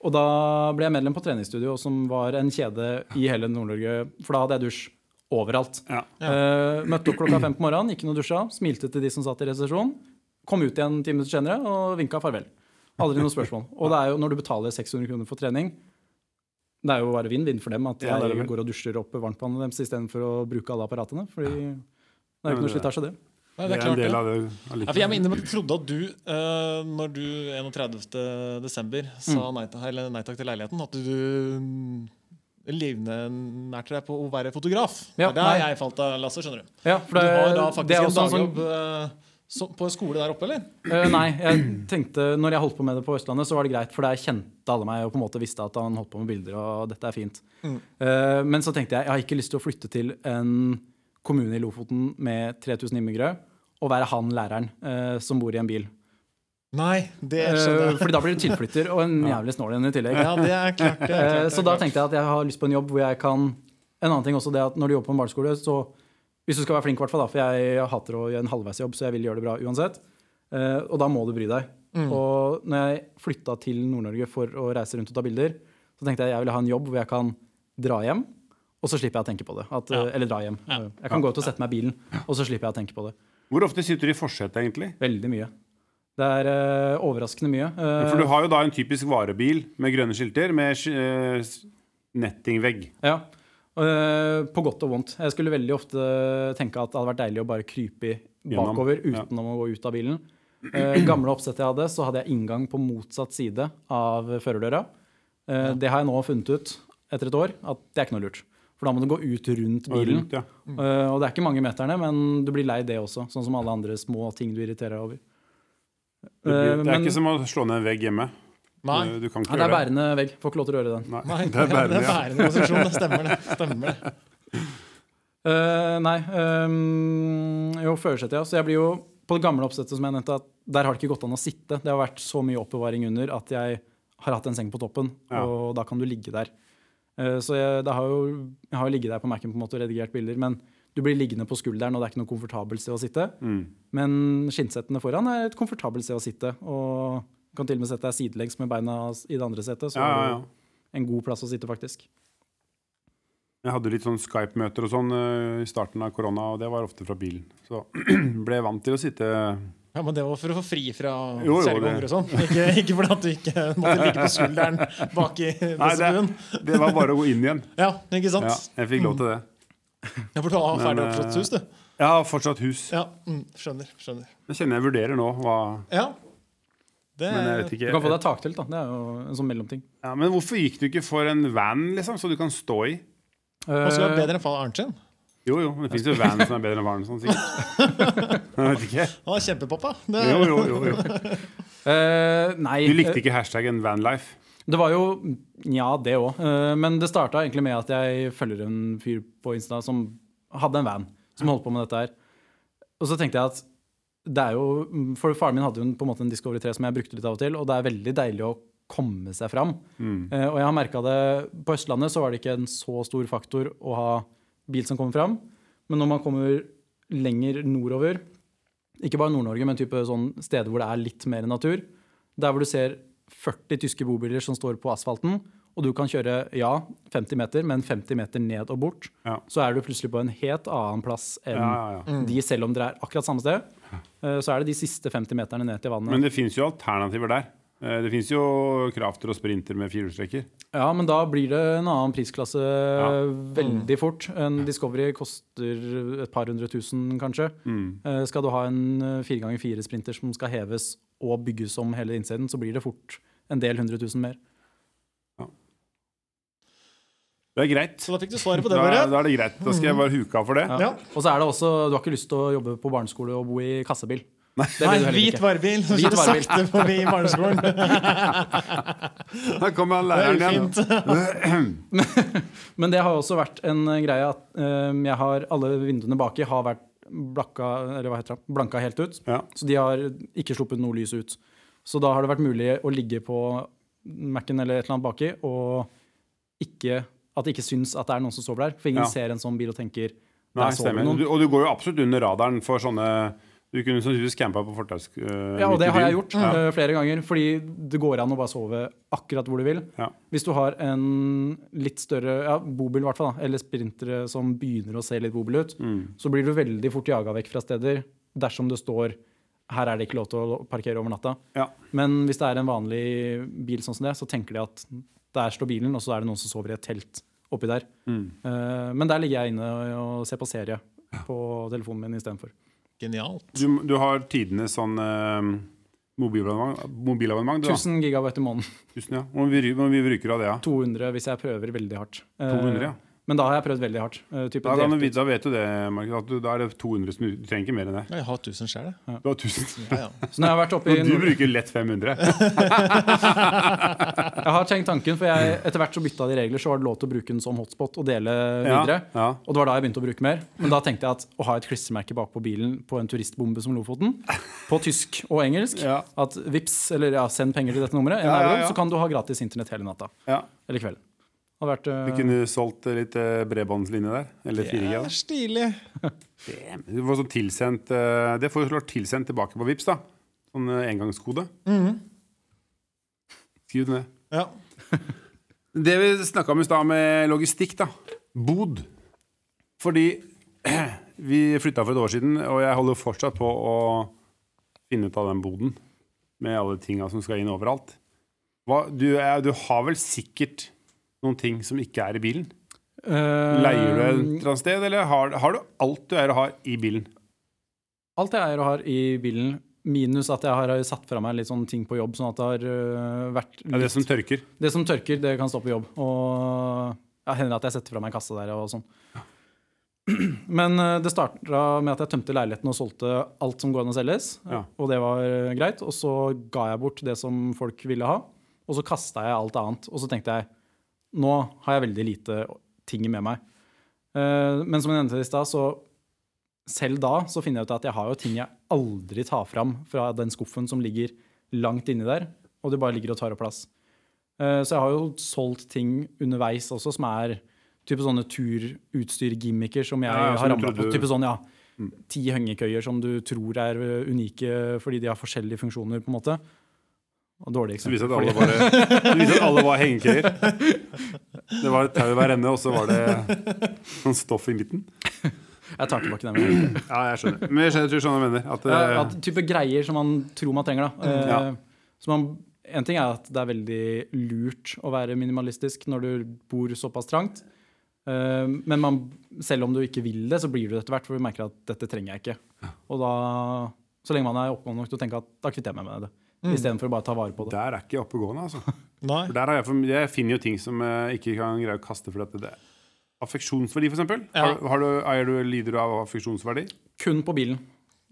Og da ble jeg medlem på treningsstudio, som var en kjede i hele Nord-Norge. For da hadde jeg dusj overalt. Ja. Eh, møtte opp klokka fem på morgenen, gikk inn og dusja, smilte til de som satt i resesjon. Kom ut igjen ti minutter senere og vinka farvel. Aldri noe spørsmål. Og det er jo når du betaler 600 kroner for trening Det er jo bare vinn-vinn for dem at Ja, jeg går og dusjer opp varmtvannet deres istedenfor å bruke alle apparatene. Fordi det er jo ikke noe det- slitasje, det. Nei, Det er en klart del det. det. Ja, for jeg mener, jeg trodde at du, uh, når du 31. desember sa nei, eller nei takk til leiligheten, at du mm, livnærte deg på å være fotograf. Ja, det er der jeg falt av lasset, skjønner du. Ja, for Du det, har da det er faktisk en sånn- dagjobb eh, så, på en skole der oppe, eller? Uh, nei, jeg tenkte når jeg holdt på med det på Østlandet, så var det greit, for der kjente alle meg og på en måte visste at han holdt på med bilder, og dette er fint. Mm. Uh, men så tenkte jeg jeg har ikke lyst til å flytte til en kommune i Lofoten med 3000 innbyggere og være han læreren uh, som bor i en bil. Nei, det skjønner jeg. fordi da blir du tilflytter og en jævlig snål en i tillegg. Ja, det er klart. Det er Eh, klart, så da tenkte jeg at jeg har lyst på en jobb hvor jeg kan En annen ting også det at når du jobber på en barneskole, så hvis du skal være flink, i hvert fall da, for jeg hater å gjøre en halvveisjobb, så jeg vil gjøre det bra uansett. Uh, og da må du bry deg. Mm. Og når jeg flytta til Nord-Norge for å reise rundt og ta bilder, så tenkte jeg jeg ville ha en jobb hvor jeg kan dra hjem, og så slipper jeg å tenke på det. At, Ja. Eller dra hjem. Jeg kan gå ut og sette meg i bilen, og så slipper jeg å tenke på det. Hvor ofte sitter du i forsetet, egentlig? Veldig mye. Det er uh, overraskende mye. Uh, For du har jo da en typisk varebil med grønne skilter med uh, eh, nettingvegg. Ja. Eh, på godt og vondt. Jeg skulle veldig ofte tenke at det hadde vært deilig å bare krype bakover bakover ja. uten å gå ut av bilen. Eh, gamle oppsettet jeg hadde, så hadde jeg inngang på motsatt side av førerdøra. Eh, Det har jeg nå funnet ut etter et år, at det er ikke noe lurt. For da må du gå ut rundt bilen. rundt, ja. Eh, og det er ikke mange meterne, men du blir lei det også. Sånn som alle andre små ting du irriterer deg over. Det, blir, det er men- ikke som å slå ned en vegg hjemme. Nei. Du, du kan ikke Nei, det er bærende vegg. Får ikke lov til å røre den. Nei, Nei, det er bærende, ja. bærende konstruksjon. Det stemmer, det. Stemmer det. Uh, nei um, Jo, førersetet, ja. Så jeg blir jo På det gamle oppsettet som jeg nevnte, at der har det ikke gått an å sitte. Det har vært så mye oppbevaring under at jeg har hatt en seng på toppen, Ja. og da kan du ligge der. Uh, så jeg, det har jo, jeg har jo ligget der på Mac-en på en måte og redigert bilder, men du blir liggende på skulderen, og det er ikke noe komfortabelt sted å sitte. Mm. Men skinnsettene foran er et komfortabelt sted å sitte, og du kan til og med sette deg sidelengs med beina i det andre setet, så Ja, ja, ja. det en god plass å sitte, faktisk. Jeg hadde litt sånn Skype-møter og sånn uh, i starten av korona, og det var ofte fra bilen. Så ble jeg vant til å sitte Ja, Men det var for å få fri fra jo, og sånn. Ikke, ikke fordi at du ikke måtte ligge på skulderen bak i Nei, det, det var bare å gå inn igjen. Ja, ikke sant? Ja, jeg fikk lov til det. Ja, For du har ferdig eh, oppslått hus, du. Jeg har fortsatt hus. Ja, mm, skjønner. skjønner. Jeg kjenner jeg vurderer nå hva Ja. Det, Men jeg vet Du kan få deg taktelt, da. Det er jo en sånn mellomting. Ja, men hvorfor gikk du ikke for en van, liksom, så du kan stå i? Hva skal være Eh, bedre enn faren sin. Jo, jo, men det fins jo van som er bedre enn faren sin, sikkert. Jeg vet ikke. Han er kjempepoppa. Det, Jo, jo, jo, jo. Uh, nei. Du likte ikke hashtaggen vanlife? Det var jo Nja, det òg. Men det starta egentlig med at jeg følger en fyr på Insta som hadde en van, som holdt på med dette her. Og så tenkte jeg at det er jo For faren min hadde jo en- på en måte en Discovery 3 som jeg brukte litt av og til, og det er veldig deilig å komme seg fram. Eh, og jeg har merka det På Østlandet så var det ikke en så stor faktor å ha bil som kommer fram. Men når man kommer lenger nordover, ikke bare Nord-Norge, men type sånn steder hvor det er litt mer natur, der hvor du ser 40 tyske bobiler som står på asfalten, og du kan kjøre ja, 50 meter, men 50 meter ned og bort, Ja. så er du plutselig på en helt annen plass enn Ja, ja, ja. de, selv om dere er akkurat samme sted. Eh, Så er det de siste 50 meterne ned til vannet. Men det fins jo alternativer der. Eh, Det fins jo krafter og Sprinter med firehjulstrekker. Ja, men da blir det en annen prisklasse veldig fort. En Discovery koster et par hundre tusen, kanskje. Mm. Eh, Skal du ha en fire 4x4 sprinter som skal heves og bygges om hele innsiden, så blir det fort en del hundre tusen mer. Det er greit. så da fikk du svaret på det, Da, bare. da er det greit. Da skal jeg bare huke av for det. Ja. Og så er det også, du har ikke lyst til å jobbe på barneskole og bo i kassebil. Nei, Nei, hvit varebil Så Hvit varebil. sakte forbi barneskolen. Der kommer han er læreren igjen. Men, Men det har også vært en greie at um, jeg har alle vinduene baki har vært blakka, eller hva heter det, blanka helt ut. Ja. Så de har ikke sluppet noe lys ut. Så da har det vært mulig å ligge på Mac-en eller et eller annet baki og ikke, at det ikke syns at det er noen som sover der. For ingen Ja. ser en sånn bil og tenker Nei, stemmer. Du, og du går jo absolutt under radaren for sånne Du kunne sannsynligvis campa på fortaus... Uh, Ja, og det har jeg gjort Ja. uh, flere ganger. Fordi det går an å bare sove akkurat hvor du vil. Ja. Hvis du har en litt større ja, bobil, i hvert fall, eller sprintere som begynner å se litt bobil ut, Mm. så blir du veldig fort jaga vekk fra steder dersom det står her er det ikke lov til å parkere over natta. Ja. Men hvis det er en vanlig bil sånn som det, så tenker de at der står bilen, og så er det noen som sover i et telt oppi der. Mm. Eh, men der ligger jeg inne og ser på serie på telefonen min istedenfor. Genialt. Du, du har tidenes sånn uh, mobilabonnement, mobilabonnement 1000 gigabyte i måneden. Tusen, ja. Hvor mye, bruker du av det? Ja? 200 hvis jeg prøver veldig hardt. Eh, 200, ja. Men da har jeg prøvd veldig hardt. Uh, type Da, vite- da vet du det, Markus. At du, da er det 200 som du, trenger ikke mer enn det. Jeg har 1000 sjøl, jeg. Du har 1000. Ja, ja. Så når jeg har vært oppe i du Nord- bruker lett 500. Jeg har tenkt tanken, for jeg, etter hvert så bytta de regler, så var det lov til å bruke den som hotspot og dele videre. ja. Og det var da jeg begynte å bruke mer. Men da tenkte jeg at å ha et klistremerke bakpå bilen på en turistbombe som Lofoten, på tysk og engelsk, Ja. at vips, eller ja, send penger til dette nummeret, Ja, ja, euro, ja. så kan du ha gratis internett hele natta. ja. Eller kvelden. Vært, Du eh, kunne solgt litt uh, bredbåndslinje der. Eller 4G. Det er stilig. det var sånn tilsendt, uh, det får du klart tilsendt tilbake på Vips da. Sånn engangskode. Skriv det ned. Ja. Det vi snakka om i stad med logistikk, da. Bod. Fordi vi flytta for et år siden, og jeg holder fortsatt på å finne ut av den boden. Med alle tinga som skal inn overalt. Hva, du, er, du har vel sikkert noen ting som ikke er i bilen? eh, Leier du et eller annet sted, eller har, har du alt du er og har i bilen? Alt jeg eier og har i bilen, minus at jeg har satt fra meg litt sånne ting på jobb, sånn at det har øh, vært Det ja, det som tørker. Det som tørker, det kan stå på jobb. Og ja, hender at jeg setter fra meg kasse der og sånn. Men øh, det starta med at jeg tømte leiligheten og solgte alt som går an å selges. Ja. Og det var greit. Og så ga jeg bort det som folk ville ha. Og så kasta jeg alt annet. Og så tenkte jeg nå har jeg veldig lite ting med meg. Eh, Men som jeg nevnte i stad, så selv da så finner jeg ut at jeg har jo ting jeg aldri tar fram fra den skuffen som ligger langt inni der, og det bare ligger og tar opp plass. Eh, Så jeg har jo solgt ting underveis også som er type sånne turutstyr-gimmicker som jeg Ja, ja, har ramla på. Mm. Type sånn, ja, ti hengekøyer som du tror er unike fordi de har forskjellige funksjoner, på en måte. Og dårlig Det eksempel. at alle, fordi- viser at alle var hengekøyer. Det var et tau i hver ende, og så var det sånn stoff i midten. Jeg tar tilbake den. Ja, jeg skjønner. Men jeg skjønner, tror sånn jeg mener. At, Ja, eh, at type greier som man tror man trenger. da. Eh, Ja. så man, en ting er at det er veldig lurt å være minimalistisk når du bor såpass trangt. Eh, men man, selv om du ikke vil det, så blir du det etter hvert, for du merker at dette trenger jeg ikke. Og da, så lenge man er oppegående nok til å tenke at da kvitter jeg meg med det. Istedenfor å bare ta vare på det. der er ikke jeg oppegående, altså. Nei. For der har jeg, for, jeg finner jo ting som jeg ikke kan greie å kaste for dette. det er Affeksjonsverdi, for eksempel. Ja. Har, har du, eier du, lider du av affeksjonsverdi? Kun på bilen.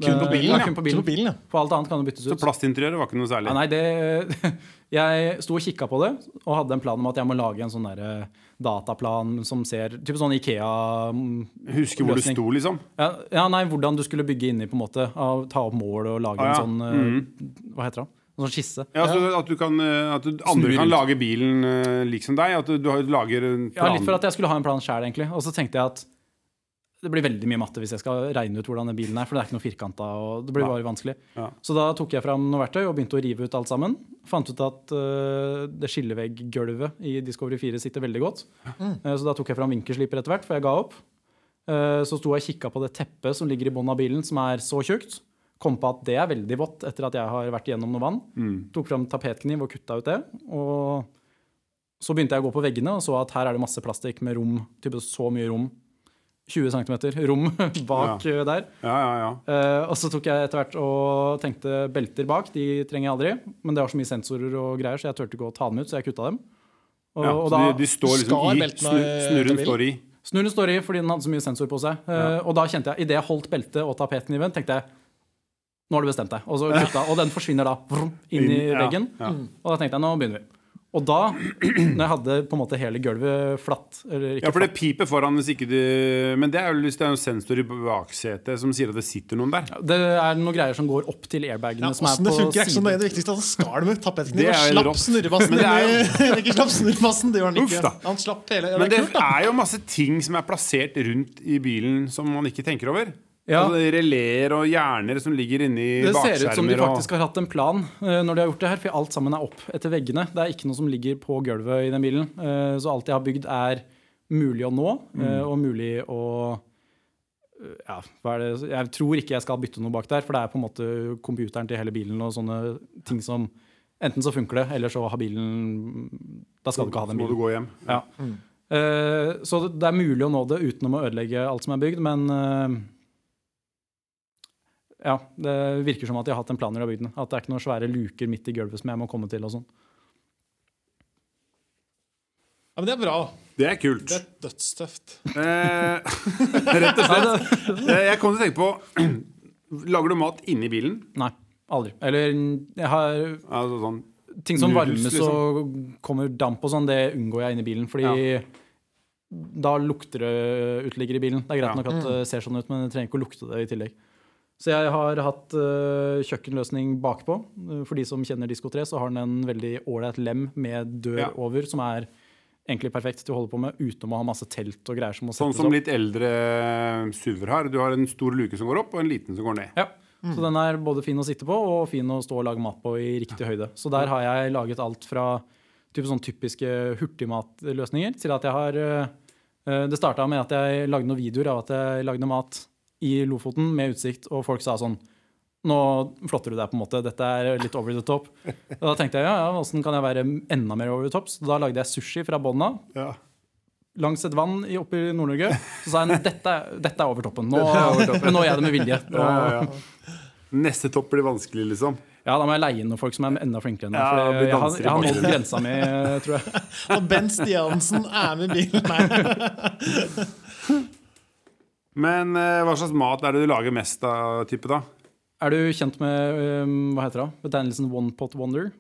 Kun på bilen, ja. Kun på bilen. Kun på bilen, ja. For alt annet kan det byttes ut. Så plastinteriøret var ikke noe særlig? Ja, nei, det, jeg sto og kikka på det og hadde en plan om at jeg må lage en sånn der eh, dataplan som ser Type sånn Ikea-løsning. Husker hvor du sto, liksom? Ja, ja, nei, hvordan du skulle bygge inni, på en måte. Av, ta opp mål og lage Ah, ja. en sånn eh, Hva heter det? En sånn skisse. Ja, så At, du kan, eh, at du, andre Snur kan lage bilen liksom lik som deg? At du, du lager en Ja, litt for at jeg skulle ha en plan sjæl, egentlig. Og så tenkte jeg at det blir veldig mye matte hvis jeg skal regne ut hvordan den bilen er, for det er ikke noe firkanta, og det blir bare vanskelig. Ja. Så da tok jeg fram noe verktøy og begynte å rive ut alt sammen. Fant ut at uh, det skilleveggulvet i Discovery 4 sitter veldig godt. Eh, så da tok jeg fram vinkelsliper etter hvert, for jeg ga opp. Uh, så sto jeg og kikka på det teppet som ligger i bunnen av bilen, som er så tjukt. Kom på at det er veldig vått etter at jeg har vært igjennom noe vann. Mm. Tok fram tapetkniv og kutta ut det. Og så begynte jeg å gå på veggene og så at her er det masse plastikk med rom. Type så mye rom. 20 cm rom bak ja. der. Ja, ja, ja. Eh, og så tok jeg etter hvert og tenkte belter bak. De trenger jeg aldri. Men det har så mye sensorer og greier, så jeg turte ikke å ta dem ut, så jeg kutta dem. Og, og da, de, de står liksom i beltene snu, Snurren står i. Snurren står i fordi den hadde så mye sensor på seg. Eh, og da kjente jeg, idet jeg holdt beltet og tapetkniven, tenkte jeg nå har du bestemt deg. Og så kutta, og den forsvinner da vrum, inn i veggen. Og da tenkte jeg nå begynner vi. Og da, når jeg hadde på en måte hele gulvet flatt eller ikke Ja, for det piper foran hvis ikke du Men det er jo hvis det er en sensor i baksetet som sier at det sitter noen der. Det er noen greier som går opp til airbagene Ja, som er Åssen det funker, er ikke så nøye. siden. Det viktigste er han skar med Det og er slapp snurrebassen. Men det er inn i- ikke slapp snurrebassen, det gjorde han ikke. Han slapp hele. Men det det er kult, er jo masse ting som er plassert rundt i bilen som man ikke tenker over. Ja. Altså, Releer og hjerner som ligger inni Det ser ut som de faktisk har hatt en plan uh, når de har gjort det her, for alt sammen er opp etter veggene. Det er ikke noe som ligger på gulvet i den bilen. Uh, Så alt jeg har bygd, er mulig å nå, eh, og mulig å ja, hva er det? Jeg tror ikke jeg skal bytte noe bak der, for det er på en måte computeren til hele bilen og sånne ting som Enten så funker det, eller så har bilen Da skal du ikke ha Så den må du bilen. gå hjem. Ja. Eh, Så det er mulig å nå det uten å ødelegge alt som er bygd, men ja, det virker som at de har hatt en plan når de har bygd den. At det er ikke noen svære luker midt i gulvet som jeg må komme til. og sånn. Ja, men det er bra. Det er kult. Det er dødstøft. Eh, rett og slett. Eh, Jeg kom til å tenke på Lager du mat inni bilen? Nei, aldri. Eller jeg har Altså sånn ting som varmes og kommer damp og sånn, det unngår jeg inni bilen. Fordi da lukter det uteligger i bilen. Det er greit Ja. nok at det ser sånn ut, men det trenger ikke å lukte det i tillegg. Så jeg har hatt øh, kjøkkenløsning bakpå. Uh, For de som kjenner Disko 3, så har den en veldig ålreit lem med dør Ja. over, som er egentlig perfekt til å holde på med uten å ha masse telt og greier som må Sånn settes som litt eldre SUV-er har. Du har en stor luke som går opp, og en liten som går ned. Ja. Så den er både fin å sitte på og fin å stå og lage mat på i riktig høyde. Så der har jeg laget alt fra typ sånn typiske hurtigmatløsninger til at jeg har Det starta med at jeg lagde noen videoer av at jeg lagde mat i Lofoten med utsikt, og folk sa sånn nå flotter du deg, på en måte. Dette er litt over the top. Og da tenkte jeg ja, ja, åssen kan jeg være enda mer over the top? Så da lagde jeg sushi fra bånn av Ja. langs et vann oppe i Nord-Norge. Så sa jeg dette, dette er over toppen. Nå, men nå gjør jeg det med vilje. Ja, ja. Neste topp blir vanskelig, liksom. Ja, da må jeg leie inn noen folk som er enda flinkere enn meg. Ja, for jeg, har, jeg har nådd grensa mi, tror jeg. Og Bent Stiansen er med bilen. Nei. Men eh, hva slags mat er det du lager mest av, type da? Er du kjent med um, hva heter det? betegnelsen one pot wonder?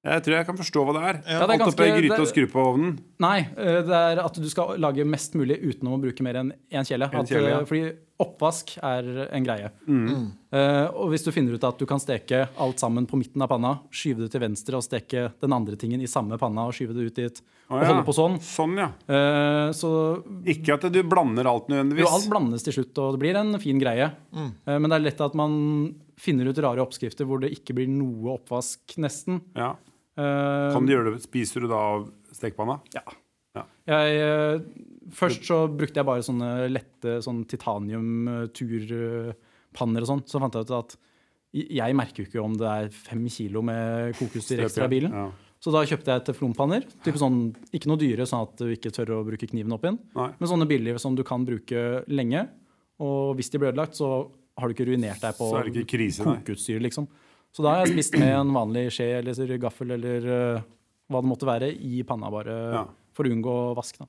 Jeg tror jeg kan forstå hva det er. Ja, det er ganske- gryte det- og skru på ovnen. Nei, eh, det er at du skal lage mest mulig uten å bruke mer enn én kjele. En At, kjele, ja. eh, Fordi oppvask er en greie. Mm. Uh, og hvis du finner ut at du kan steke alt sammen på midten av panna, skyve det til venstre og steke den andre tingen i samme panna og skyve det ut dit, og ja. holde på sånn, Sånn, ja. Uh, så Ikke at du blander alt nødvendigvis. Jo, alt blandes til slutt, og det blir en fin greie. Mm. Uh, Men det er lett at man finner ut rare oppskrifter hvor det ikke blir noe oppvask, nesten. Ja. Eh, Kan du gjøre det, Spiser du da av stekepanna? Ja. Ja. Jeg, eh, først så brukte jeg bare sånne lette sånn titanium-turpanner og sånn. Så fant jeg ut at jeg merker jo ikke om det er fem kilo med kokutstyr ekstra i bilen. Ja. Så da kjøpte jeg teflonpanner. Sånn, ikke noe dyre, sånn at du ikke tør å bruke kniven opp igjen. Men sånne billige som du kan bruke lenge. Og hvis de blir ødelagt, så har du ikke ruinert deg på kokeutstyr, liksom. Så da har jeg spist med en vanlig skje eller gaffel eller uh, hva det måtte være, i panna, bare Ja. for å unngå vask. da.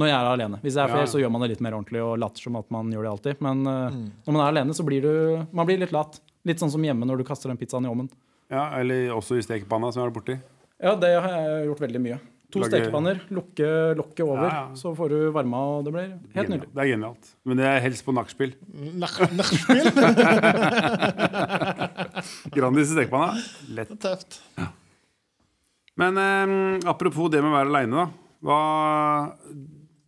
Når jeg er alene. Hvis jeg er flere, ja. så gjør man det litt mer ordentlig og later som at man gjør det alltid. Men øh, når man er alene, så blir du man blir litt lat. Litt sånn som hjemme når du kaster den pizzaen i ovnen. Ja, eller også i stekepanna, som jeg har vært borti. Ja, det har jeg gjort veldig mye. To Lage- stekepanner, lukke lokket over, Ja, ja. så får du varma, og det blir helt nydelig. Det er genialt. Men det er helst på nachspiel. Nach- Nachspiel? Grandis i stekepanna. Lett. Tøft. Men eh, apropos det med å være aleine, da. Hva,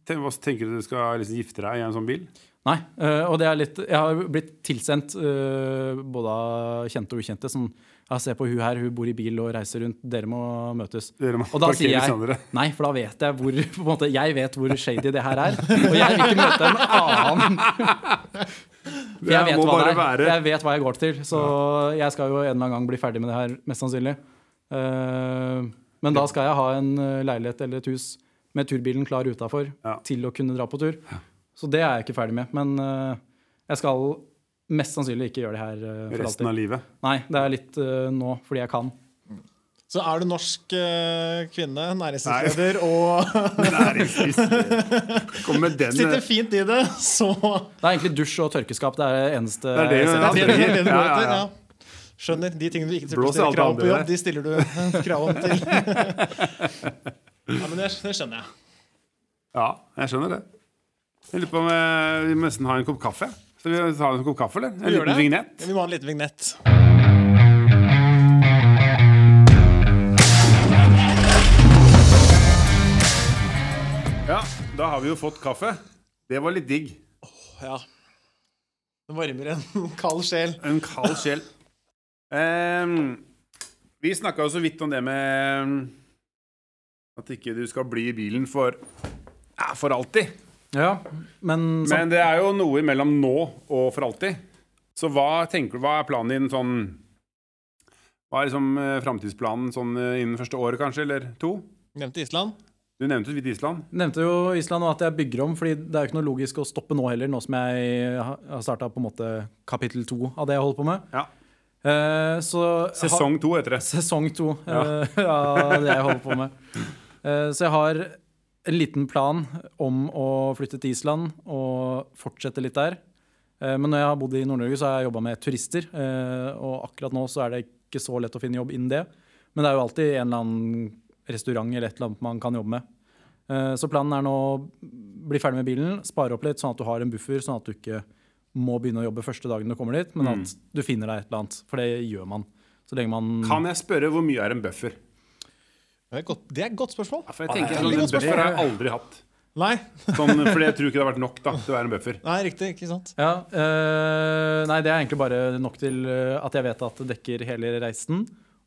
ten- hva tenker du du skal liksom gifte deg i en sånn bil? Nei, øh, og det er litt Jeg har blitt tilsendt øh, både av kjente og ukjente som ja, se på hun her, hun bor i bil og reiser rundt, dere må møtes. Dere må Og da sier jeg senere. nei, for da vet jeg hvor på en måte, Jeg vet hvor shady det her er. Og jeg vil ikke møte en annen. For jeg vet, hva det er. jeg vet hva jeg går til. Så jeg skal jo en eller annen gang bli ferdig med det her, mest sannsynlig. Eh, men da skal jeg ha en eh, leilighet eller et hus med turbilen klar utafor til å kunne dra på tur. Så det er jeg ikke ferdig med. Men eh, jeg skal mest sannsynlig ikke gjøre det her eh, for Resten av livet. Nei, det er litt uh, nå fordi jeg kan. Så er du norsk uh, kvinne, næringslivsleder og Kom med den sitter fint i det, så Det er egentlig dusj og tørkeskap. Det er det eneste er det, ja. Det er det Ja, ja, ja. Skjønner. De tingene du ikke stiller å stille krav om på jobb, de stiller du krav om til. Ja, men det, det skjønner jeg. Ja, jeg skjønner det. Jeg lurer på om vi må nesten ha en kopp kaffe. Skal vi ha en kopp kaffe, eller? En Vi liten det. vignett? Vi må ha en liten vignett. Ja, da har vi jo fått kaffe. Det var litt digg. Ja. Det varmer en kald sjel. En kald sjel. um, vi snakka jo så vidt om det med at ikke du skal bli i bilen for, ja, for alltid. Ja, men, så, Men det er jo noe mellom nå og for alltid. Så hva tenker du, hva er planen din sånn Hva er liksom eh, framtidsplanen sånn eh, innen første året, kanskje, eller to? Nevnte Island. Du nevnte vidt Island. nevnte jo Island og at jeg bygger om, fordi det er jo ikke noe logisk å stoppe nå heller, nå som jeg har- starta på en måte kapittel to av det jeg holder på med. Ja. Eh, så Sesong to heter det. Sesong to eh, av det jeg holder på med. Eh, så jeg har en liten plan om å flytte til Island og fortsette litt der. Eh, men når jeg har bodd i Nord-Norge, så har jeg jobba med turister. eh, og akkurat nå så er det ikke så lett å finne jobb innen det. Men det er jo alltid en eller annen restaurant eller et eller annet man kan jobbe med. Eh, Så planen er nå å bli ferdig med bilen, spare opp litt, sånn at du har en buffer, sånn at du ikke må begynne å jobbe første dagen du kommer dit, men at du finner deg et eller annet. For det gjør man. Man Kan jeg spørre hvor mye er en buffer? Det er godt, det er et godt spørsmål. For jeg tenker er sånn, En buffer har jeg aldri hatt. Nei, Sånn, for jeg tror ikke det har vært nok da, til å være en buffer. Nei riktig. Ikke sant? Ja, øh, Nei, det er egentlig bare nok til eh, at jeg vet at det dekker hele reisen.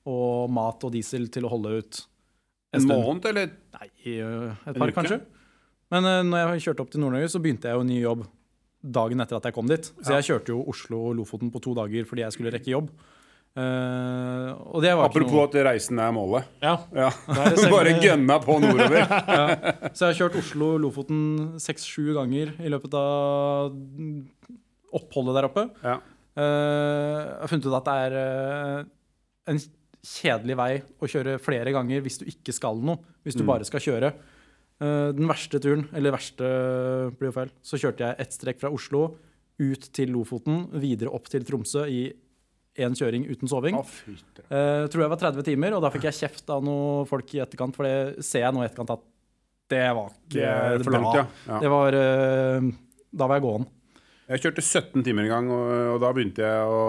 Og mat og diesel til å holde ut En stund. måned, eller? Nei, øh, et par, kanskje. Men øh, når jeg kjørte opp til Nord-Norge, så begynte jeg jo ny jobb dagen etter at jeg kom dit. Så Ja. jeg kjørte jo Oslo og Lofoten på to dager fordi jeg skulle rekke jobb. Eh, og det var ikke Apropos noe at reisen er målet. Ja. Ja. er det Bare gønna på nordover. Så jeg har kjørt Oslo-Lofoten seks-sju ganger i løpet av oppholdet der oppe. Ja. Uh, jeg har funnet ut at det er uh, en kjedelig vei å kjøre flere ganger hvis du ikke skal noe. Hvis du Mm. bare skal kjøre. Den verste turen, eller verste blir jo feil, så kjørte jeg ett strekk fra Oslo ut til Lofoten, videre opp til Tromsø i én kjøring uten soving. Oh. Eh, tror jeg var 30 timer, og da fikk jeg kjeft av noen folk i etterkant, for det ser jeg nå i etterkant at det var ikke Det er for bra. ja. ja. Det var eh, Da var jeg gåen. Jeg kjørte 17 timer en gang, og, og da begynte jeg å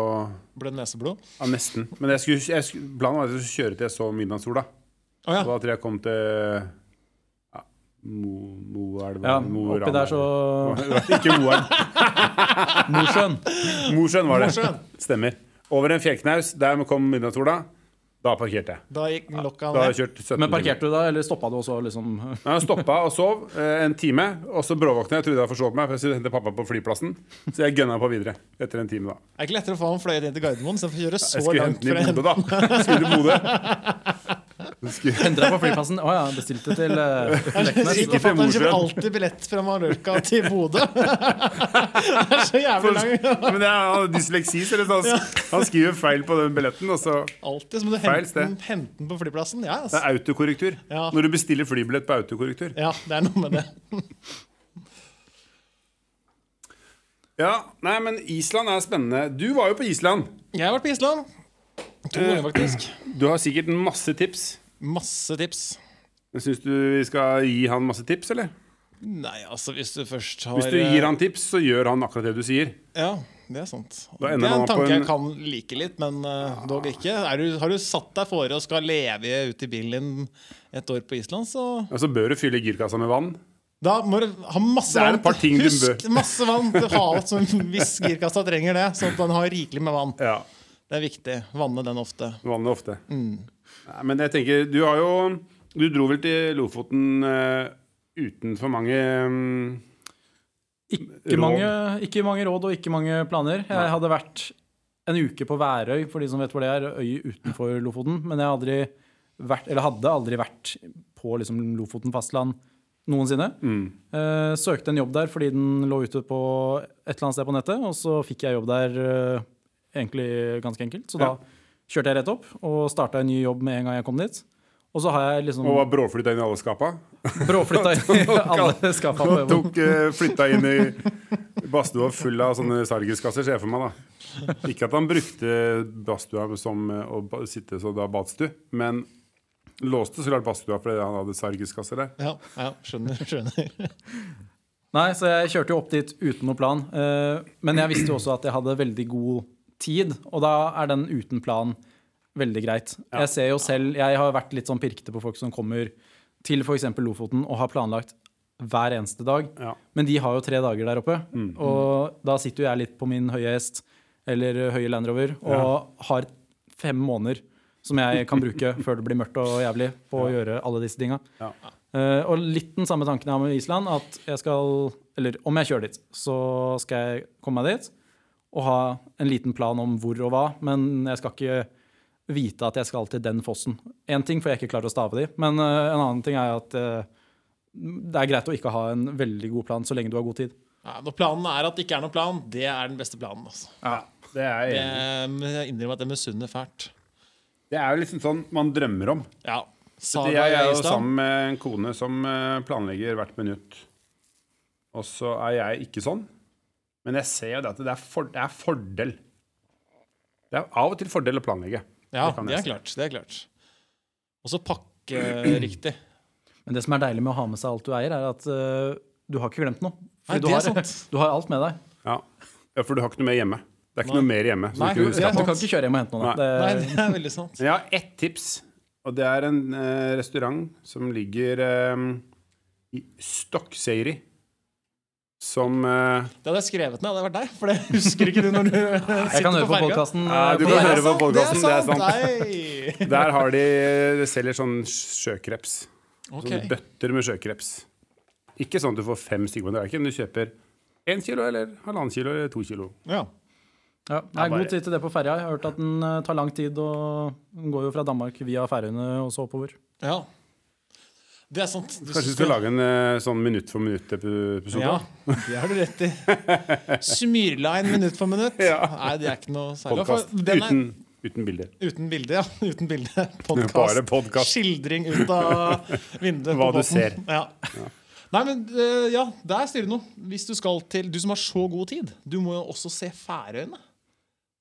Ble det neseblod? Ja, nesten. Men jeg skulle, jeg skulle, planen var at jeg skulle kjøre til jeg så midnattssola. Oh, ja. Og da tror jeg jeg kom til ja, Mo, Moelva Ja, Mo oppi der så Ikke Moelv. Mosjøen. Mosjøen var det. Mosjøen. Stemmer. Over en fjellknaus. Der kom midnattssola. Da parkerte jeg. Da gikk lokka Da ned. jeg kjørt 17 Men parkerte du da, eller stoppa du også? liksom? Jeg stoppa og sov eh, en time, og så bråvåkna jeg. trodde jeg forsov meg, for jeg skulle hente pappa på flyplassen. Så jeg gønna på videre etter en time, da. Det er ikke lettere å få han fløyet inn til Gardermoen så jeg får kjøre Jeg så skulle hente den i Bodø, da. Jeg Skulle til Bodø. Deg på flyplassen. Å ja, bestilte til uh, Leknes. Ikke fatter'n kjøper alltid billett fra Mallorca til Bodø. det er så jævlig lang. Men jeg har dysleksi, så han, han skriver feil på den billetten. Og så Alltid så må du Feil hente sted. den, hente den på flyplassen. Ja, Det altså. er autokorrektur. Ja. Når du bestiller flybillett på autokorrektur. ja, det er noe med det. Ja, nei, men Island er spennende. Du var jo på Island. Jeg har vært på Island. To ganger, faktisk. Du har sikkert masse tips. Masse tips. Syns du vi skal gi han masse tips, eller? Nei, altså, hvis du først har Hvis du gir han tips, så gjør han akkurat det du sier. Ja, det er sant. Det er en tanke en- jeg kan like litt, men uh, dog ikke. Du, har du satt deg fore og skal leve ut i bilen et år på Island, så Ja, så bør du fylle girkassa med vann. Da må du ha masse vann. Husk masse vann til havet hvis girkassa trenger det, sånn at den har rikelig med vann. Ja, Det er viktig. Vanne den ofte. vannet ofte. Mm. Nei, men jeg tenker, du har jo Du dro vel til Lofoten uh, uten for mange um, Ikke Råd. mange, ikke mange råd og ikke mange planer. Jeg Nei. hadde vært en uke på Værøy, for de som vet hvor det er. Øy utenfor Lofoten. Men jeg aldri vært, eller hadde aldri vært på liksom Lofoten fastland noensinne. mm. Uh, søkte en jobb der fordi den lå ute på et eller annet sted på nettet, og så fikk jeg jobb der uh, egentlig ganske enkelt. Så Ja. da kjørte jeg rett opp og starta en ny jobb med en gang jeg kom dit. Og så har jeg liksom Og var bråflytta inn i alle skapa. bråflytta i alle på Og tok uh, flytta inn i badstua full av sånne sargiskasser, ser jeg for meg. da Ikke at han brukte badstua som eh, å sitte så da badstue, men låste så klart badstua fordi han hadde sargiskasser der. Ja, ja skjønner. skjønner. Nei, så jeg kjørte jo opp dit uten noe plan. eh, Men jeg visste jo også at jeg hadde veldig god tid, og da er den uten plan veldig greit. Ja. Jeg ser jo selv, jeg har vært litt sånn pirkete på folk som kommer til f.eks. Lofoten og har planlagt hver eneste dag. Ja. Men de har jo tre dager der oppe, Mm. og da sitter jo jeg litt på min høye hest eller høye Land Rover og har fem måneder som jeg kan bruke før det blir mørkt og jævlig på å gjøre alle disse tinga. Ja. Eh, og litt den samme tanken jeg har med Island, at jeg skal Eller om jeg kjører dit, så skal jeg komme meg dit og ha en liten plan om hvor og hva, men jeg skal ikke vite at jeg skal til den fossen. Én ting får jeg ikke klare å stave de, men eh, en annen ting er at eh, det er greit å ikke ha en veldig god plan så lenge du har god tid. Ja, når planen er at det ikke er noen plan, det er den beste planen. Altså. Ja, det er jeg enig jeg innrømmer at jeg misunner fælt. Det er jo liksom sånn man drømmer om. Ja. Saga jeg er jo sammen med en kone som eh, planlegger hvert minutt. Og så er jeg ikke sånn. Men jeg ser jo det at det er, for, det er fordel. Det er av og til fordel å planlegge. Ja, det det er klart. Det er klart. Og så pakke riktig. Men det som er deilig med å ha med seg alt du eier, er at uh, du har ikke glemt noe. Nei, du, det er har, sant. du har alt med deg. Ja. ja, for du har ikke noe mer hjemme. Det er ikke Nei. noe mer hjemme. Så Nei, du ikke ja, Du kan ikke kjøre hjem og hente noe. Nei. Det, Nei, det er veldig sant. Men jeg har ett tips, og det er en uh, restaurant som ligger um, i Stokkseiri. Som uh, Det hadde jeg skrevet ned, hadde vært deg. For det husker ikke du når du sitter jeg kan høre på ferga. podkasten. Ja, du kan høre på podcasten, det er sant. Nei. Der har de De selger sånn sjøkreps. Ok. Sånne bøtter med sjøkreps. Ikke sånn at du får fem stykker på tallerkenen. Du kjøper én kilo eller halvannen kilo eller to kilo. Ja. Ja, det er god tid til det på ferja. Jeg har hørt at den eh, tar lang tid. og Den går jo fra Danmark via Færøyene og så oppover. ja. Det er sant. Du Kanskje du skal lage en eh, sånn minutt for minutt-episode? Ja, det har du rett i. Smyrline minutt for minutt. Ja. Nei, det er ikke noe særlig. Podkast er, uten, uten bilder. uten bilde, ja. Uten bilde. Podcast. Bare podcast. Skildring ut av vinduet Hva du ser. Ja. Nei, men eh, ja, der styrer du noe. Hvis du skal til Du som har så god tid, du må jo også se Færøyene.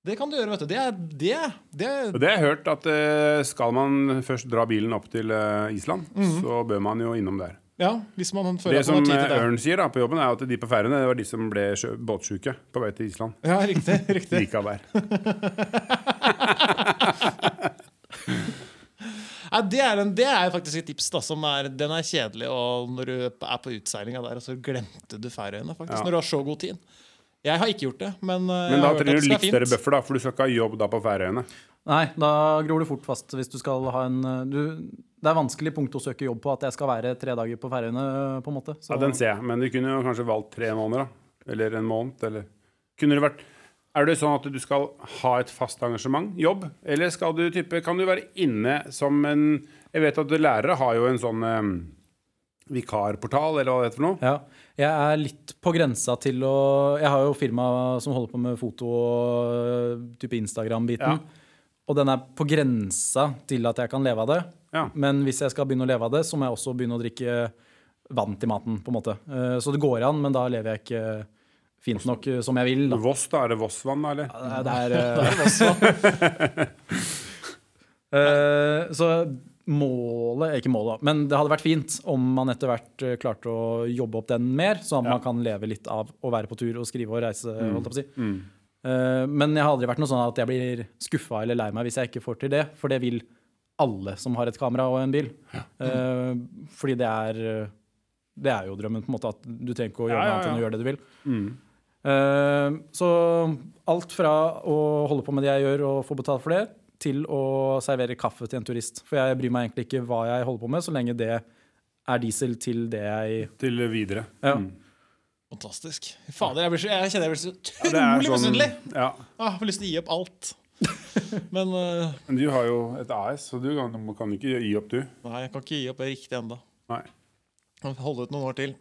Det kan du gjøre, vet du. Det er det, det det har jeg hørt at eh, skal man først dra bilen opp til eh, Island, så bør man jo innom der. Ja, hvis man føler Det at man har tid eh, til det. som Ørn sier da på jobben, er at de på Færøyene det var de som ble båtsjuke på vei til Island. Ja, riktig. riktig. Like av vær. Ja, det, er en, det er faktisk et tips. da som er, Den er kjedelig og når du er på utseilinga der, og så glemte du Færøyene. faktisk, Ja. Når du har så god tid. Jeg har ikke gjort det, men, eh, Men da trenger det du litt større fint. buffer, da, for du skal ikke ha jobb da på Færøyene. Nei, da gror du fort fast hvis du skal ha en eh, du, Det er vanskelig punkt å søke jobb på at jeg skal være tre dager på Færøyene, på en måte. Så, Ja, den ser jeg. Men du kunne jo kanskje valgt tre måneder, da. Eller en måned, eller Kunne det vært Er det sånn at du skal ha et fast engasjement, jobb, eller skal du type Kan du være inne som en Jeg vet at lærere har jo en sånn um, vikarportal, eller hva det heter for noe. ja, jeg er litt på grensa til å Jeg har jo firma som holder på med foto og type Instagram-biten. Ja. Og den er på grensa til at jeg kan leve av det. Ja. Men hvis jeg skal begynne å leve av det, så må jeg også begynne å drikke vann til maten. på en måte. Eh, Så det går an, men da lever jeg ikke fint nok eh, som jeg vil. da. Voss, da? Er det Vossvann, da, eller? Det er, eh, Eh, så målet Ikke målet, men det hadde vært fint om man etter hvert eh, klarte å jobbe opp den mer, sånn at Ja. man kan leve litt av å være på tur og skrive og reise. holdt jeg på å si. Mm. Uh, men jeg har aldri vært noe sånn at jeg blir skuffa eller lei meg hvis jeg ikke får til det, for det vil alle som har et kamera og en bil. Uh, fordi det er Det er jo drømmen, på en måte, at du trenger ikke å gjøre Ja, noe annet enn å gjøre det du vil. Mm. Så alt fra å holde på med det jeg gjør og få betalt for det, til å servere kaffe til en turist. For jeg bryr meg egentlig ikke hva jeg holder på med, så lenge det er diesel til det jeg Til videre. Ja. Mm. Fantastisk. Fader, jeg, blir så, jeg kjenner jeg blir så Ja, det utrolig sånn- misunnelig. Ja. Ah, Jeg får lyst til å gi opp alt. Men uh, Men du har jo et AS, så du kan, kan ikke gi opp, du. nei, jeg kan ikke gi opp det riktig ennå. Holde ut noen år til.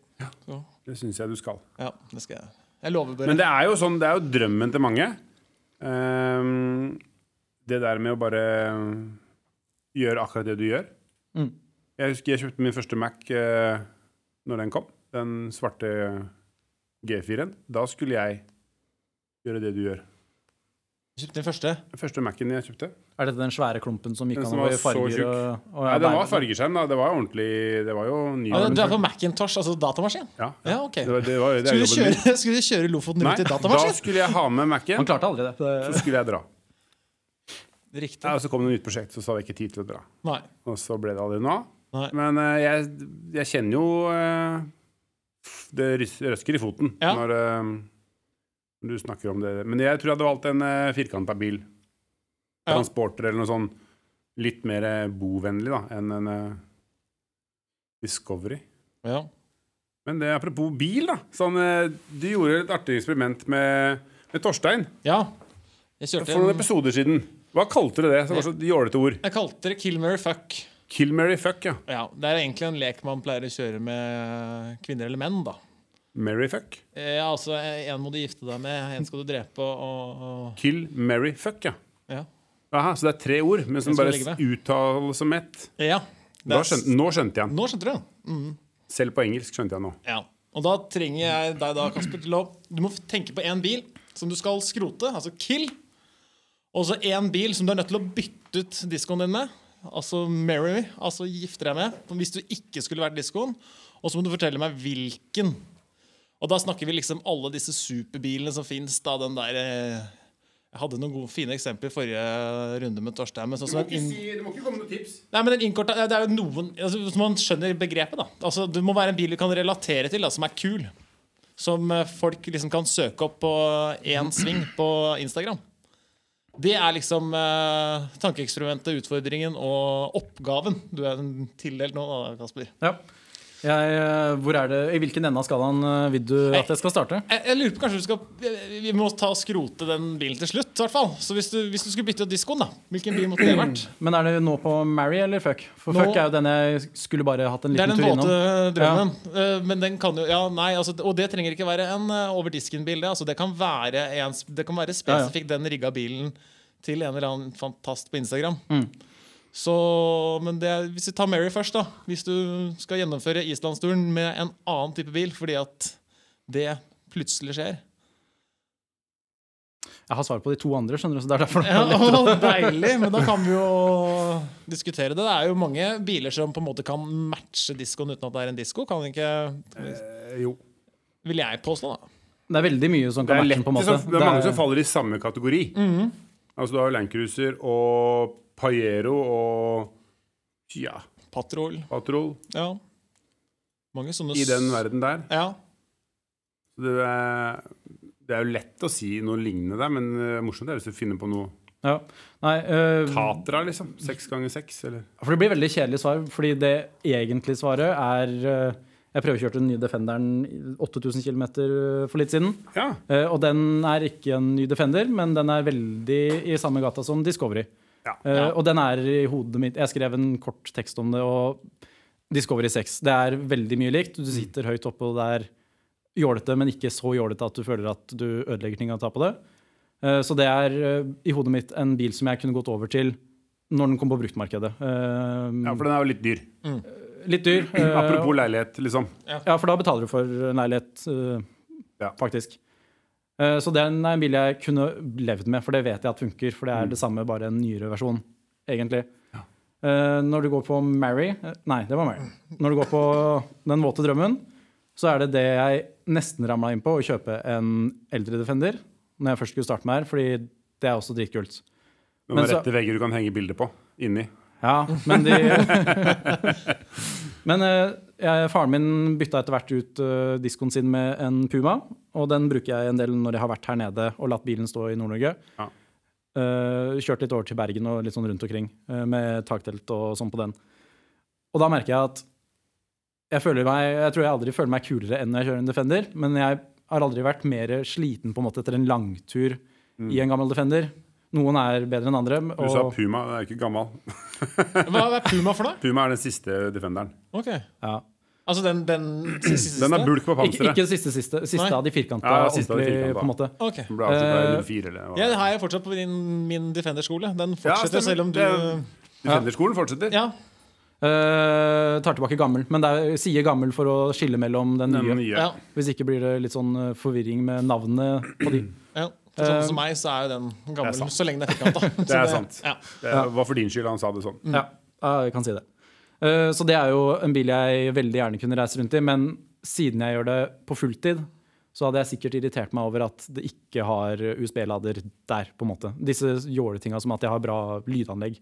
Så, Det syns jeg du skal. ja, det skal jeg. Jeg lover bare. Men det er jo sånn, det er jo drømmen til mange. Ehm, det der med å bare gjøre akkurat det du gjør. Mm. Jeg husker jeg kjøpte min første Mac eh, når den kom. Den svarte G4-en. Da skulle jeg gjøre det du gjør. Du Kjøpte den første. Den første Mac-en jeg kjøpte. Er dette den svære klumpen som gikk Den an å var i så farger? tjukk. Og, og Nei, den var fargeskjerm, da. Det var ordentlig Det var jo ny. Ah, du er på Macintosh, altså datamaskin? Ja. Ja, ok. Det var, det var, det Skulle du kjøre, skulle du kjøre Lofoten Nei, datamaskin? Nei, da skulle jeg ha med Mac-en, Han klarte aldri det. så skulle jeg dra. Riktig. Ja, og så kom det et nytt prosjekt, så hadde jeg ikke tid til å dra. Nei. Og så ble det aldri noe. Nei. Men eh, jeg, jeg kjenner jo eh, Det rys- røsker i foten Ja. når eh, du snakker om det. Men jeg tror jeg hadde valgt en uh, firkanta bil. Ja. Transporter eller noe sånn litt mer eh, bovennlig da, enn en eh, Discovery. Ja. Men det, apropos bil, da. Sånn, eh, du gjorde et artig eksperiment med, med Torstein ja. Jeg kjørte for noen en episoder siden. Hva kalte du det? Det var så jålete ord. Jeg kalte det Kill Mary Fuck. Kill, marry, fuck, ja. Ja, Det er egentlig en lek man pleier å kjøre med kvinner eller menn. da Mary fuck. Ja, altså En må du gifte deg med, en skal du drepe, og, og Kill, marry, fuck, ja. ja. Aha, så det er tre ord, men som bare uttales som ett. ja. skjønte, nå skjønte jeg. Nå skjønte du? Mm. Selv på engelsk skjønte jeg nå. Ja. Og da trenger jeg deg da, Kasper, til å Du må tenke på én bil som du skal skrote, altså kill. Og så én bil som du er nødt til å bytte ut diskoen din med. Altså marry, me, altså gifte deg med. Hvis du ikke skulle vært diskoen. Og så må du fortelle meg hvilken. Og da snakker vi liksom alle disse superbilene som fins. Eh, Jeg hadde noen gode, fine eksempler i forrige runde med Torstein. Men sånn må ikke inn- du må ikke komme med tips. Nei, men den innkorta, Det er jo noen altså, så Man skjønner begrepet. da Altså Det må være en bil du kan relatere til, da, som er kul. Som eh, folk liksom kan søke opp på én sving på Instagram. Det er liksom eh, tankeeksperimentet, utfordringen og oppgaven du er tildelt nå, da, Kasper. Ja. Jeg, eh, hvor er det, I hvilken ende av skalaen eh, vil du at jeg skal starte? Jeg, jeg lurer på kanskje vi skal Vi må ta og skrote den bilen til slutt. I hvert fall Så hvis du, hvis du skulle bytte diskoen, da hvilken bil måtte det vært? Men er det nå på Marry eller Fuck? For Nå- Fuck er jo den jeg skulle bare hatt en liten tur innom. Det er den våte drømmen. Ja. Men den kan jo Ja, nei, altså, og det trenger ikke være en eh, over disken-bil. Det, altså, det kan være, en, det kan være spesifikt den rigga bilen til en eller annen fantast på Instagram. Mm. Så, men det, hvis vi tar Mary først, da. Hvis du skal gjennomføre islandsturen med en annen type bil fordi at det plutselig skjer. Jeg har svar på de to andre, skjønner du, så det er derfor det er ja, å, deilig! Men da kan vi jo diskutere det. Det er jo mange biler som på en måte kan matche diskoen uten at det er en disko. Kan ikke Eh, jo. Vil jeg påstå, da. Det er veldig mye som kan matche på en måte. det er mange som faller i samme kategori. Mhm. Altså Du har jo Landcruiser og Pajero og ja, Patrol. Patrol Ja. Mange sånne i den verden der. Ja. Så det er, Det er jo lett å si noe lignende der, men uh, morsomt er hvis du finner på noe Ja. Nei, uh, Tatra, liksom. Seks ganger seks, eller for det blir veldig kjedelig svar, fordi det egentlige svaret er uh, Jeg prøvekjørte den nye Defenderen 8000 km for litt siden. Ja. Eh, og den er ikke en ny Defender, men den er veldig i samme gata som Discovery. Ja. Uh, Og den er i hodet mitt Jeg skrev en kort tekst om det, og Discovery 6. Det er veldig mye likt. Du sitter høyt oppe, og det er jålete, men ikke så jålete at du føler at du ødelegger ting av å ta på det. Uh, så det er uh, i hodet mitt en bil som jeg kunne gått over til når den kom på bruktmarkedet. Eh, ja, for den er jo litt dyr. litt dyr. Apropos leilighet, liksom. ja, for da betaler du for en leilighet, Ja. faktisk. Eh, så den er en bil jeg kunne levd med, for det vet jeg at funker. For det er det samme, bare en nyere versjon, egentlig. Ja. når du går på Mary eh, Nei, det var Mary. Når du går på Den våte drømmen, så er det det jeg nesten ramla inn på, å kjøpe en eldre Defender når jeg først skulle starte med her, fordi det er også dritkult. Men med rette vegger du kan henge bilder på inni. Ja, men de Men eh, jeg, faren min bytta etter hvert ut uh, diskoen sin med en Puma. Og den bruker jeg en del når jeg har vært her nede og latt bilen stå i Nord-Norge. Ja. Uh, kjørt litt over til Bergen og litt sånn rundt omkring uh, med taktelt og sånn på den. Og da merker jeg at jeg, føler meg, jeg tror jeg aldri føler meg kulere enn når jeg kjører en Defender. Men jeg har aldri vært mer sliten på en måte etter en langtur i en gammel Defender. Noen er bedre enn andre. Du sa Puma, den er ikke gammel. Hva er Puma for noe? Puma er den siste Defenderen. Ok. ja. Altså den, den siste? Den er bulk på panseret. ikke den siste, siste, siste Nei. av de firkanta. Ja, siste av de firkanta. på en måte. Ok. Den ble Eh, 04, eller hva? Ja, det har jeg fortsatt på min, min Defender-skole. Den fortsetter ja, selv om du Defenderskolen fortsetter. Ja. Uh, tar tilbake gammel, men det er, sier gammel for å skille mellom den nye. Den nye. ja. Hvis ikke blir det litt sånn eh, forvirring med navnene på de. For sånn Eh, som meg, så er jo den gammel så lenge det er firkanta. Det er sant. Ja. Det var for din skyld han sa det sånn. Ja, jeg kan si det. Eh, så det er jo en bil jeg veldig gjerne kunne reise rundt i, men siden jeg gjør det på fulltid, så hadde jeg sikkert irritert meg over at det ikke har USB-lader der, på en måte. Disse jåletinga som at jeg har bra lydanlegg.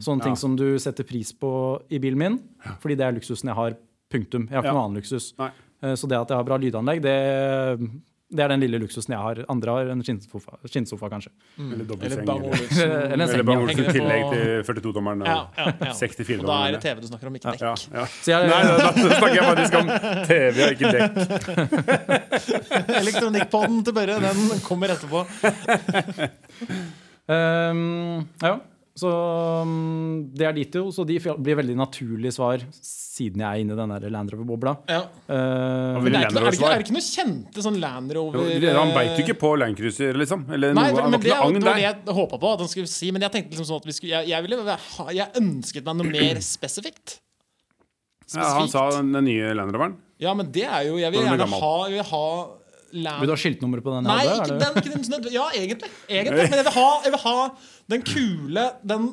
Sånne ting Ja. som du setter pris på i bilen min, fordi det er luksusen jeg har. Punktum. Jeg har ikke Ja. noe annen luksus. Nei. Eh, Så det at jeg har bra lydanlegg, det, det er den lille luksusen jeg har. Andre har en skinnsofa, skinnsofa kanskje. Eller Eller dobbeltseng. Eller, Eller en eller seng. Bang Olufsen i tillegg til 42-tommeren. Ja, ja, ja. 64 Og da er det. TV du snakker om, ikke dekk. Ja, ja. Så jeg, Nei, da, da snakker jeg faktisk om TV og ikke dekk. Elektronikkpodden til Børre, den kommer etterpå. um, ja, så um, det er ditt jo. Så de blir veldig naturlige svar siden jeg er inne i den der Land Rover-bobla. Ja. Uh, Men det er, ikke, er, det ikke, er det ikke noe kjente sånn Land Rover Han beit jo ikke på Landcruiser, liksom. Eller Nei, noe, men det, var det jeg håpa på at han skulle si. Men jeg tenkte liksom sånn at vi skulle Jeg, jeg, ville, jeg ønsket meg noe mer spesifikt. Ja, han sa den nye Land Roveren. Ja, men det er jo Jeg vil blir gjerne ha, jeg vil ha Land vil du ha skiltnummeret på den? Nei, jeg ikke? Er det- den. Ikke den ja, egentlig. egentlig. Men jeg vil ha, jeg vil ha den kule, den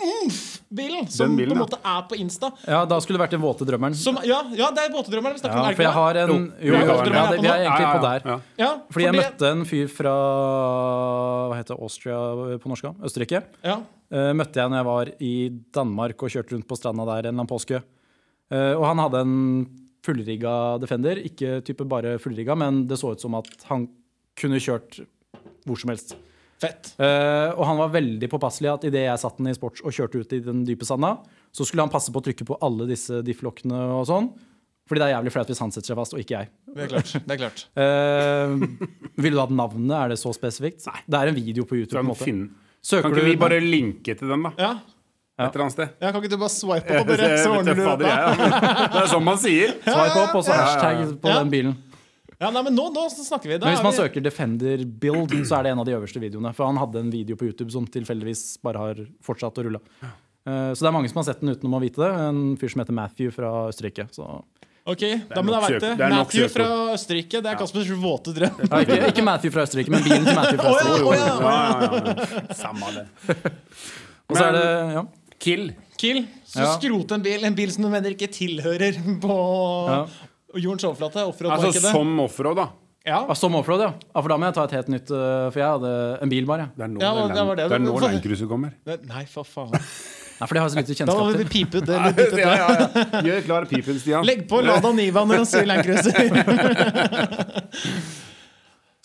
umf-bilen som Den bilen, på en måte er på Insta. Ja, da skulle det vært den våte drømmeren. Som, ja, ja, det er våtedrømmeren vi snakker Ja, om. for jeg har en Jo, Jo, jo, ja, det. vi er egentlig på ja, der. ja. Ja, Fordi jeg møtte en fyr fra Hva heter Austria på norsk? Østerrike. ja. Uh, møtte jeg når jeg var i Danmark og kjørte rundt på stranda der en eller annen påske. Uh, og han hadde en fullrigga Defender. Ikke type bare fullrigga, men det så ut som at han kunne kjørt hvor som helst. Fett. Uh, og han var veldig påpasselig at idet jeg satt den i sports og kjørte ut i den dype sanda, så skulle han passe på å trykke på alle disse difflokkene og sånn. Fordi det er jævlig flaut hvis han setter seg fast, og ikke jeg. Det er klart. Det er klart. uh, vil du ha navnet? Er det så spesifikt? Nei. Det er en video på YouTube. På en måte. Søker Kan du ikke vi bare linke til den, da? Ja. Et eller annet sted? ja, Kan ikke du bare swipe opp og bare så ordner du det? Det er sånn man sier. Swipe opp, og så hashtag på Ja. den bilen. Ja, nei, men nå, nå snakker vi. Da Men hvis man vi- søker Defender Build, så er det en av de øverste videoene. For han hadde en video på YouTube som tilfeldigvis bare har fortsatt å rulle. Eh, Så det er mange som har sett den uten å vite det. En fyr som heter Matthew fra Østerrike. Så. Ok, da, men da vet det Matthew fra Østerrike. Det er Kaspers våte drøm. Ja, ikke, ikke Matthew fra Østerrike, men bilen til Matthew fra Østerrike. å, ja. Ja, ja, ja. Samme det. Og så er det ja. Kill. Kill. Så Ja. skrote en bil. En bil som du mener ikke tilhører på Ja. jordens overflate. Altså som offroad, da. ja. Ah, Som offroad, ja. Ah, For da må jeg ta et helt nytt, uh, for jeg hadde en bil bare. Det er nå, Ja, det det. det er nå Landcruiser kommer. Nei, for faen. Nei, for det har jeg så lite Da må vi til. pipe ut det. litt ut det. Ja, ja, ja. Gjør klar pipen, Stian. Legg på Lada Niva når han sier Landcruiser.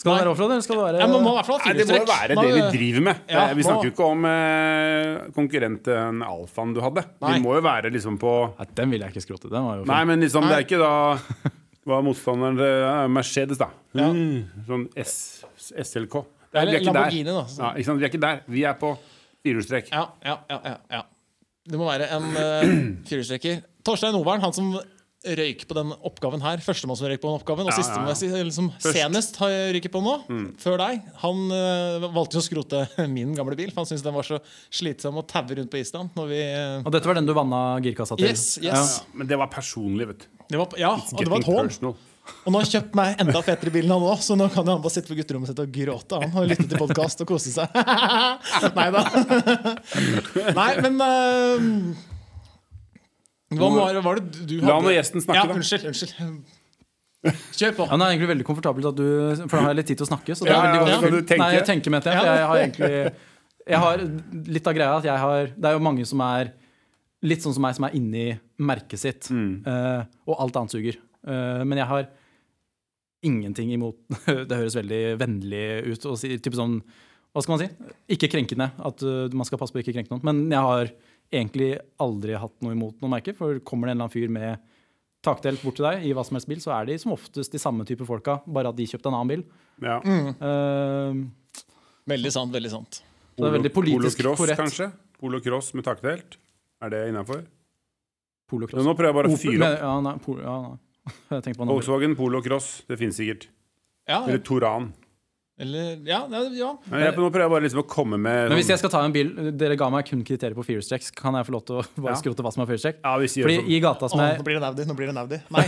Skal det være offroad, eller skal det være Ja, man må i hvert fall ha Nei, det må jo være det vi driver med. Ja, vi snakker jo ikke om eh, konkurrenten Alfaen du hadde. Nei. Vi må jo være liksom på Nei, Den vil jeg ikke skrote. Den var jo fin. Nei, men liksom, det er ikke da Hva er motstanderen eh, Mercedes, da. Ja. Mm, sånn S, SLK. Det er, vi er ikke Lamborghini, der. da. Ja, ikke sant? Vi er ikke der. Vi er på firehjulstrekk. Ja, ja, ja, ja, ja. Det må være en uh, firehjulstrekker. Torstein Overn, han som røyk på den oppgaven her. Førstemann som røyk på den oppgaven, og Ja, siste ja, ja. liksom, Mm. senest har jeg røyket på nå, før deg. Han eh, valgte jo å skrote min gamle bil, for han syntes den var så slitsom å taue rundt på Island. Når vi, eh, Og dette var den du vanna girkassa til? Yes, yes. Ja, men det var personlig, vet du. det var, ja, og det var et hån. Og nå har han kjøpt meg enda fetere bil enn han òg, så nå kan han bare sitte på gutterommet sitt og gråte han, og lytte til podkast og kose seg. Nei da. Nei, men eh, hva var, var det du hadde? La nå gjesten snakke, ja, da. Unnskyld. unnskyld. Kjør på. Ja, det er egentlig veldig komfortabelt at du For da har jeg litt tid til å snakke. Så det Ja, er veldig godt. ja. Tenke? Nei, jeg tenker med det. For jeg har egentlig jeg har Litt av greia at jeg har Det er jo mange som er litt sånn som meg, som er inni merket sitt. eh, og alt annet suger. Uh, men jeg har ingenting imot Det høres veldig vennlig ut å si type sånn Hva skal man si? Ikke krenkende. At uh, man skal passe på å ikke krenke noen. Men jeg har egentlig aldri hatt noe imot noe merke. For kommer det en eller annen fyr med takdelt bort til deg i hva som helst bil, så er de som oftest de samme type folka, bare at de kjøpte en annen bil. Ja. Eh, Veldig sant. veldig sant så det er veldig politisk Polocross, korrekt. kanskje? Polocross med takdelt? Er det innafor? Polocross. Nå prøver jeg bare å fyre opp. Ja, nei, polo, ja, nei. Jeg tenkte på noe. Volkswagen Polocross, det finnes sikkert. Ja, Eller Toran. Eller Ja. ja, ja. Men jeg, nå prøver jeg bare liksom å komme med Men hvis sånn- jeg skal ta en bil Dere ga meg kun kriterier på firestrekk. Kan jeg få lov til å bare Ja. skrote hva som er firestrekk? Ja, hvis vi gjør Fordi sånn. i gata som Å, jeg nå blir det en Audi. Nå blir det en Audi. Nei.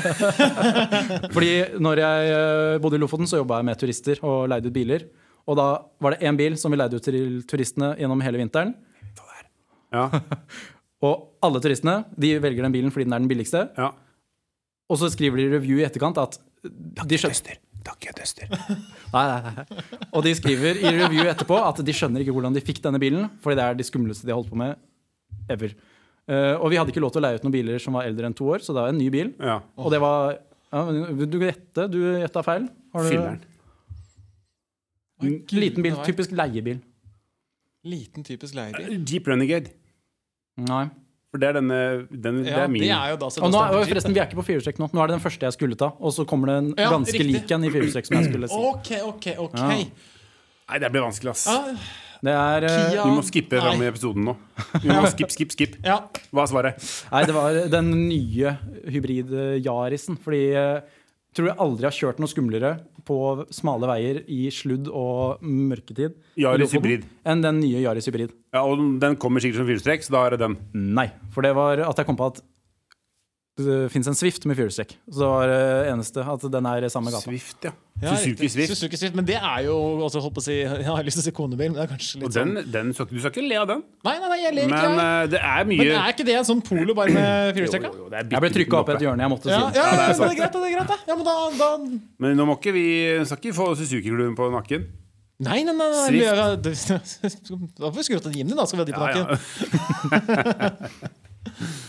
Fordi når jeg eh, bodde i Lofoten, så jobba jeg med turister og leide ut biler. Og da var det én bil som vi leide ut til turistene gjennom hele vinteren. Ja, Og alle turistene de velger den bilen fordi den er den billigste. ja. Og så skriver de i review i etterkant at de skjønner Takk, jeg tester. Nei, nei, nei. Og de skriver i review etterpå at de skjønner ikke hvordan de fikk denne bilen, fordi det er de skumleste de har holdt på med ever. Uh, og vi hadde ikke lov til å leie ut noen biler som var eldre enn to år, så det var en ny bil. Ja. Og det var ja, du gjette? Du gjetta feil. Har du-. En Liten bil. Typisk leiebil. Liten, typisk leiebil. Jeep Renegade. Nei. For det er denne den, Det er min. det er jo da Og nå, er- forresten, Vi er ikke på firehjulstrekk nå. Nå er det den første jeg skulle ta. Og så kommer det en Ja, ganske riktig. lik en i firehjulstrekk som jeg skulle si. OK, OK, OK. Ja. Nei, det blir vanskelig, ass. Ja, Det er eh, Kia. Vi må skippe fram i episoden nå. Vi må skip, skip, skip. ja. Hva er svaret? Nei, det var den nye hybrid-Yarisen. Fordi jeg tror jeg aldri har kjørt noe skumlere på smale veier i sludd og mørketid Yaris hybrid. enn den nye Yaris hybrid. Ja, og den kommer sikkert som firestrekk, så da er det den. Nei. For det var at jeg kom på at det fins en Swift med firehjulstrekk. Så det var det eneste at den er i samme gata. Swift, ja. Ja, Suzuki. Swift. Suzuki Swift. Men det er jo også, holdt på å si Jeg har lyst til å si konebil, men det er kanskje litt den, sånn den du skal ikke le av den. Nei, nei, nei, jeg ler ikke. Men jeg. eh, det er mye Men er ikke det en sånn polo bare med firestrekka? Jeg ble trykka opp i et hjørne. Jeg måtte Ja, si ja, det. ja, ja, er det er greit, det er greit. Ja, men da, da Men nå må ikke vi skal ikke få Suzuki-klubben på nakken. Nei, nei, nei. nei, Swift. ja, Da får vi skru til Jimny, da. Skal vi ha de på nakken. ja. ja,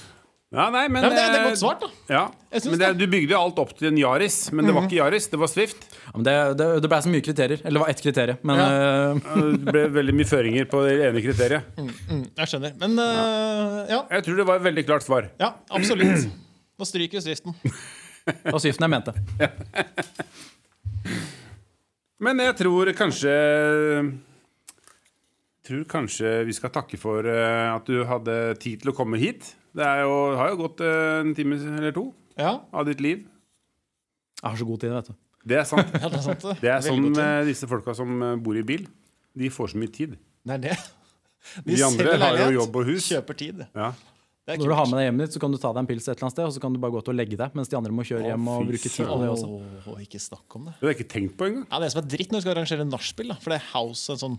nei, men Ja, men det, det er eh, godt svart, da. Ja, men det. Mhm. Du bygde jo alt opp til en Yaris, men det var ikke Yaris, det var Swift. Ja, men det, det, det ble så mye kriterier. Eller det var ett kriterium. Men Ja. eh, Det ble veldig mye føringer på det ene kriteriet. Mm, jeg skjønner. Men uh, ja. Jeg tror det var et veldig klart svar. ja, absolutt. Da stryker Swiften. det var Swiften jeg mente. Men jeg tror kanskje tror kanskje vi skal takke for eh, at du hadde tid til å komme hit. Det er jo, har jo gått eh, en time eller to Ja, av ditt liv. Jeg har så god tid, vet du. Det er sant. ja det er sant. Det er sånn med disse folka som eh, bor i bil. De får så mye tid. Det er det. De andre har jo jobb og hus. Kjøper tid. Ja. Er Når du har med deg hjemmet ditt, så kan du ta deg en pils et eller annet sted, og så kan du bare gå til å legge deg, mens de andre må kjøre hjem og bruke tid på det også. Åh, ikke snakk om det. Det har jeg ikke tenkt på engang. Ja, Det som er dritt når du skal arrangere nachspiel. For det er house en sånn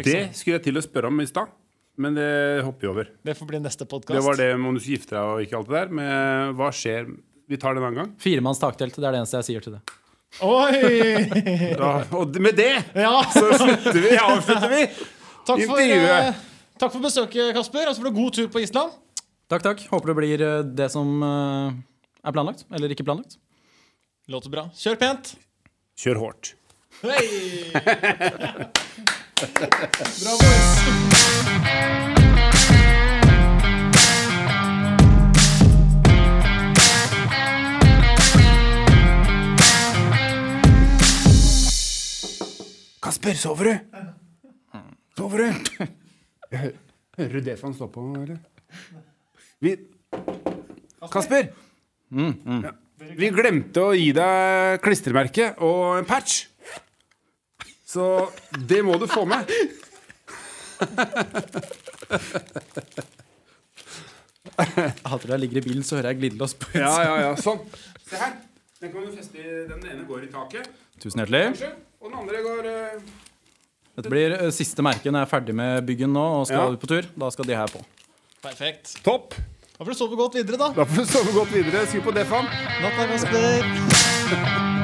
Det skulle jeg til å spørre om i stad, men det hopper vi over. Det får bli neste podkast. Det var det med om du skal gifte deg og ikke alt det der. Men hva skjer? Vi tar det en annen gang. Firemanns taktelt, det er det eneste jeg sier til det. Oi! Da, og med det Ja, så slutter vi. Avslutter vi. takk for, Intervjuet. eh, takk for besøket, Kasper. Og så får du god tur på Island. Takk, takk. Håper det blir eh, det som uh, er planlagt. Eller ikke planlagt. Låter bra. Kjør pent. Kjør hårt. Hei! Bra, boys. Kasper, sover du? Sover du? Jeg du det som han står på, eller? Vi Kasper! Ja. Vi glemte å gi deg klistremerke og en patch. Så det må du få med. Hater jeg ligger i bilen, så hører jeg glidelås på Ja, ja, ja, sånn. Se her. Den kan du feste i Den ene går i taket, Tusen hjertelig. kanskje. Og den andre går uh... Dette blir uh, siste merke når jeg er ferdig med byggen nå og skal Ja. ut på tur. Da skal de her på. Perfekt. Topp. Da får du sove godt videre, da. Da får du sove godt videre. Skru på Defam. Natta, Kasper.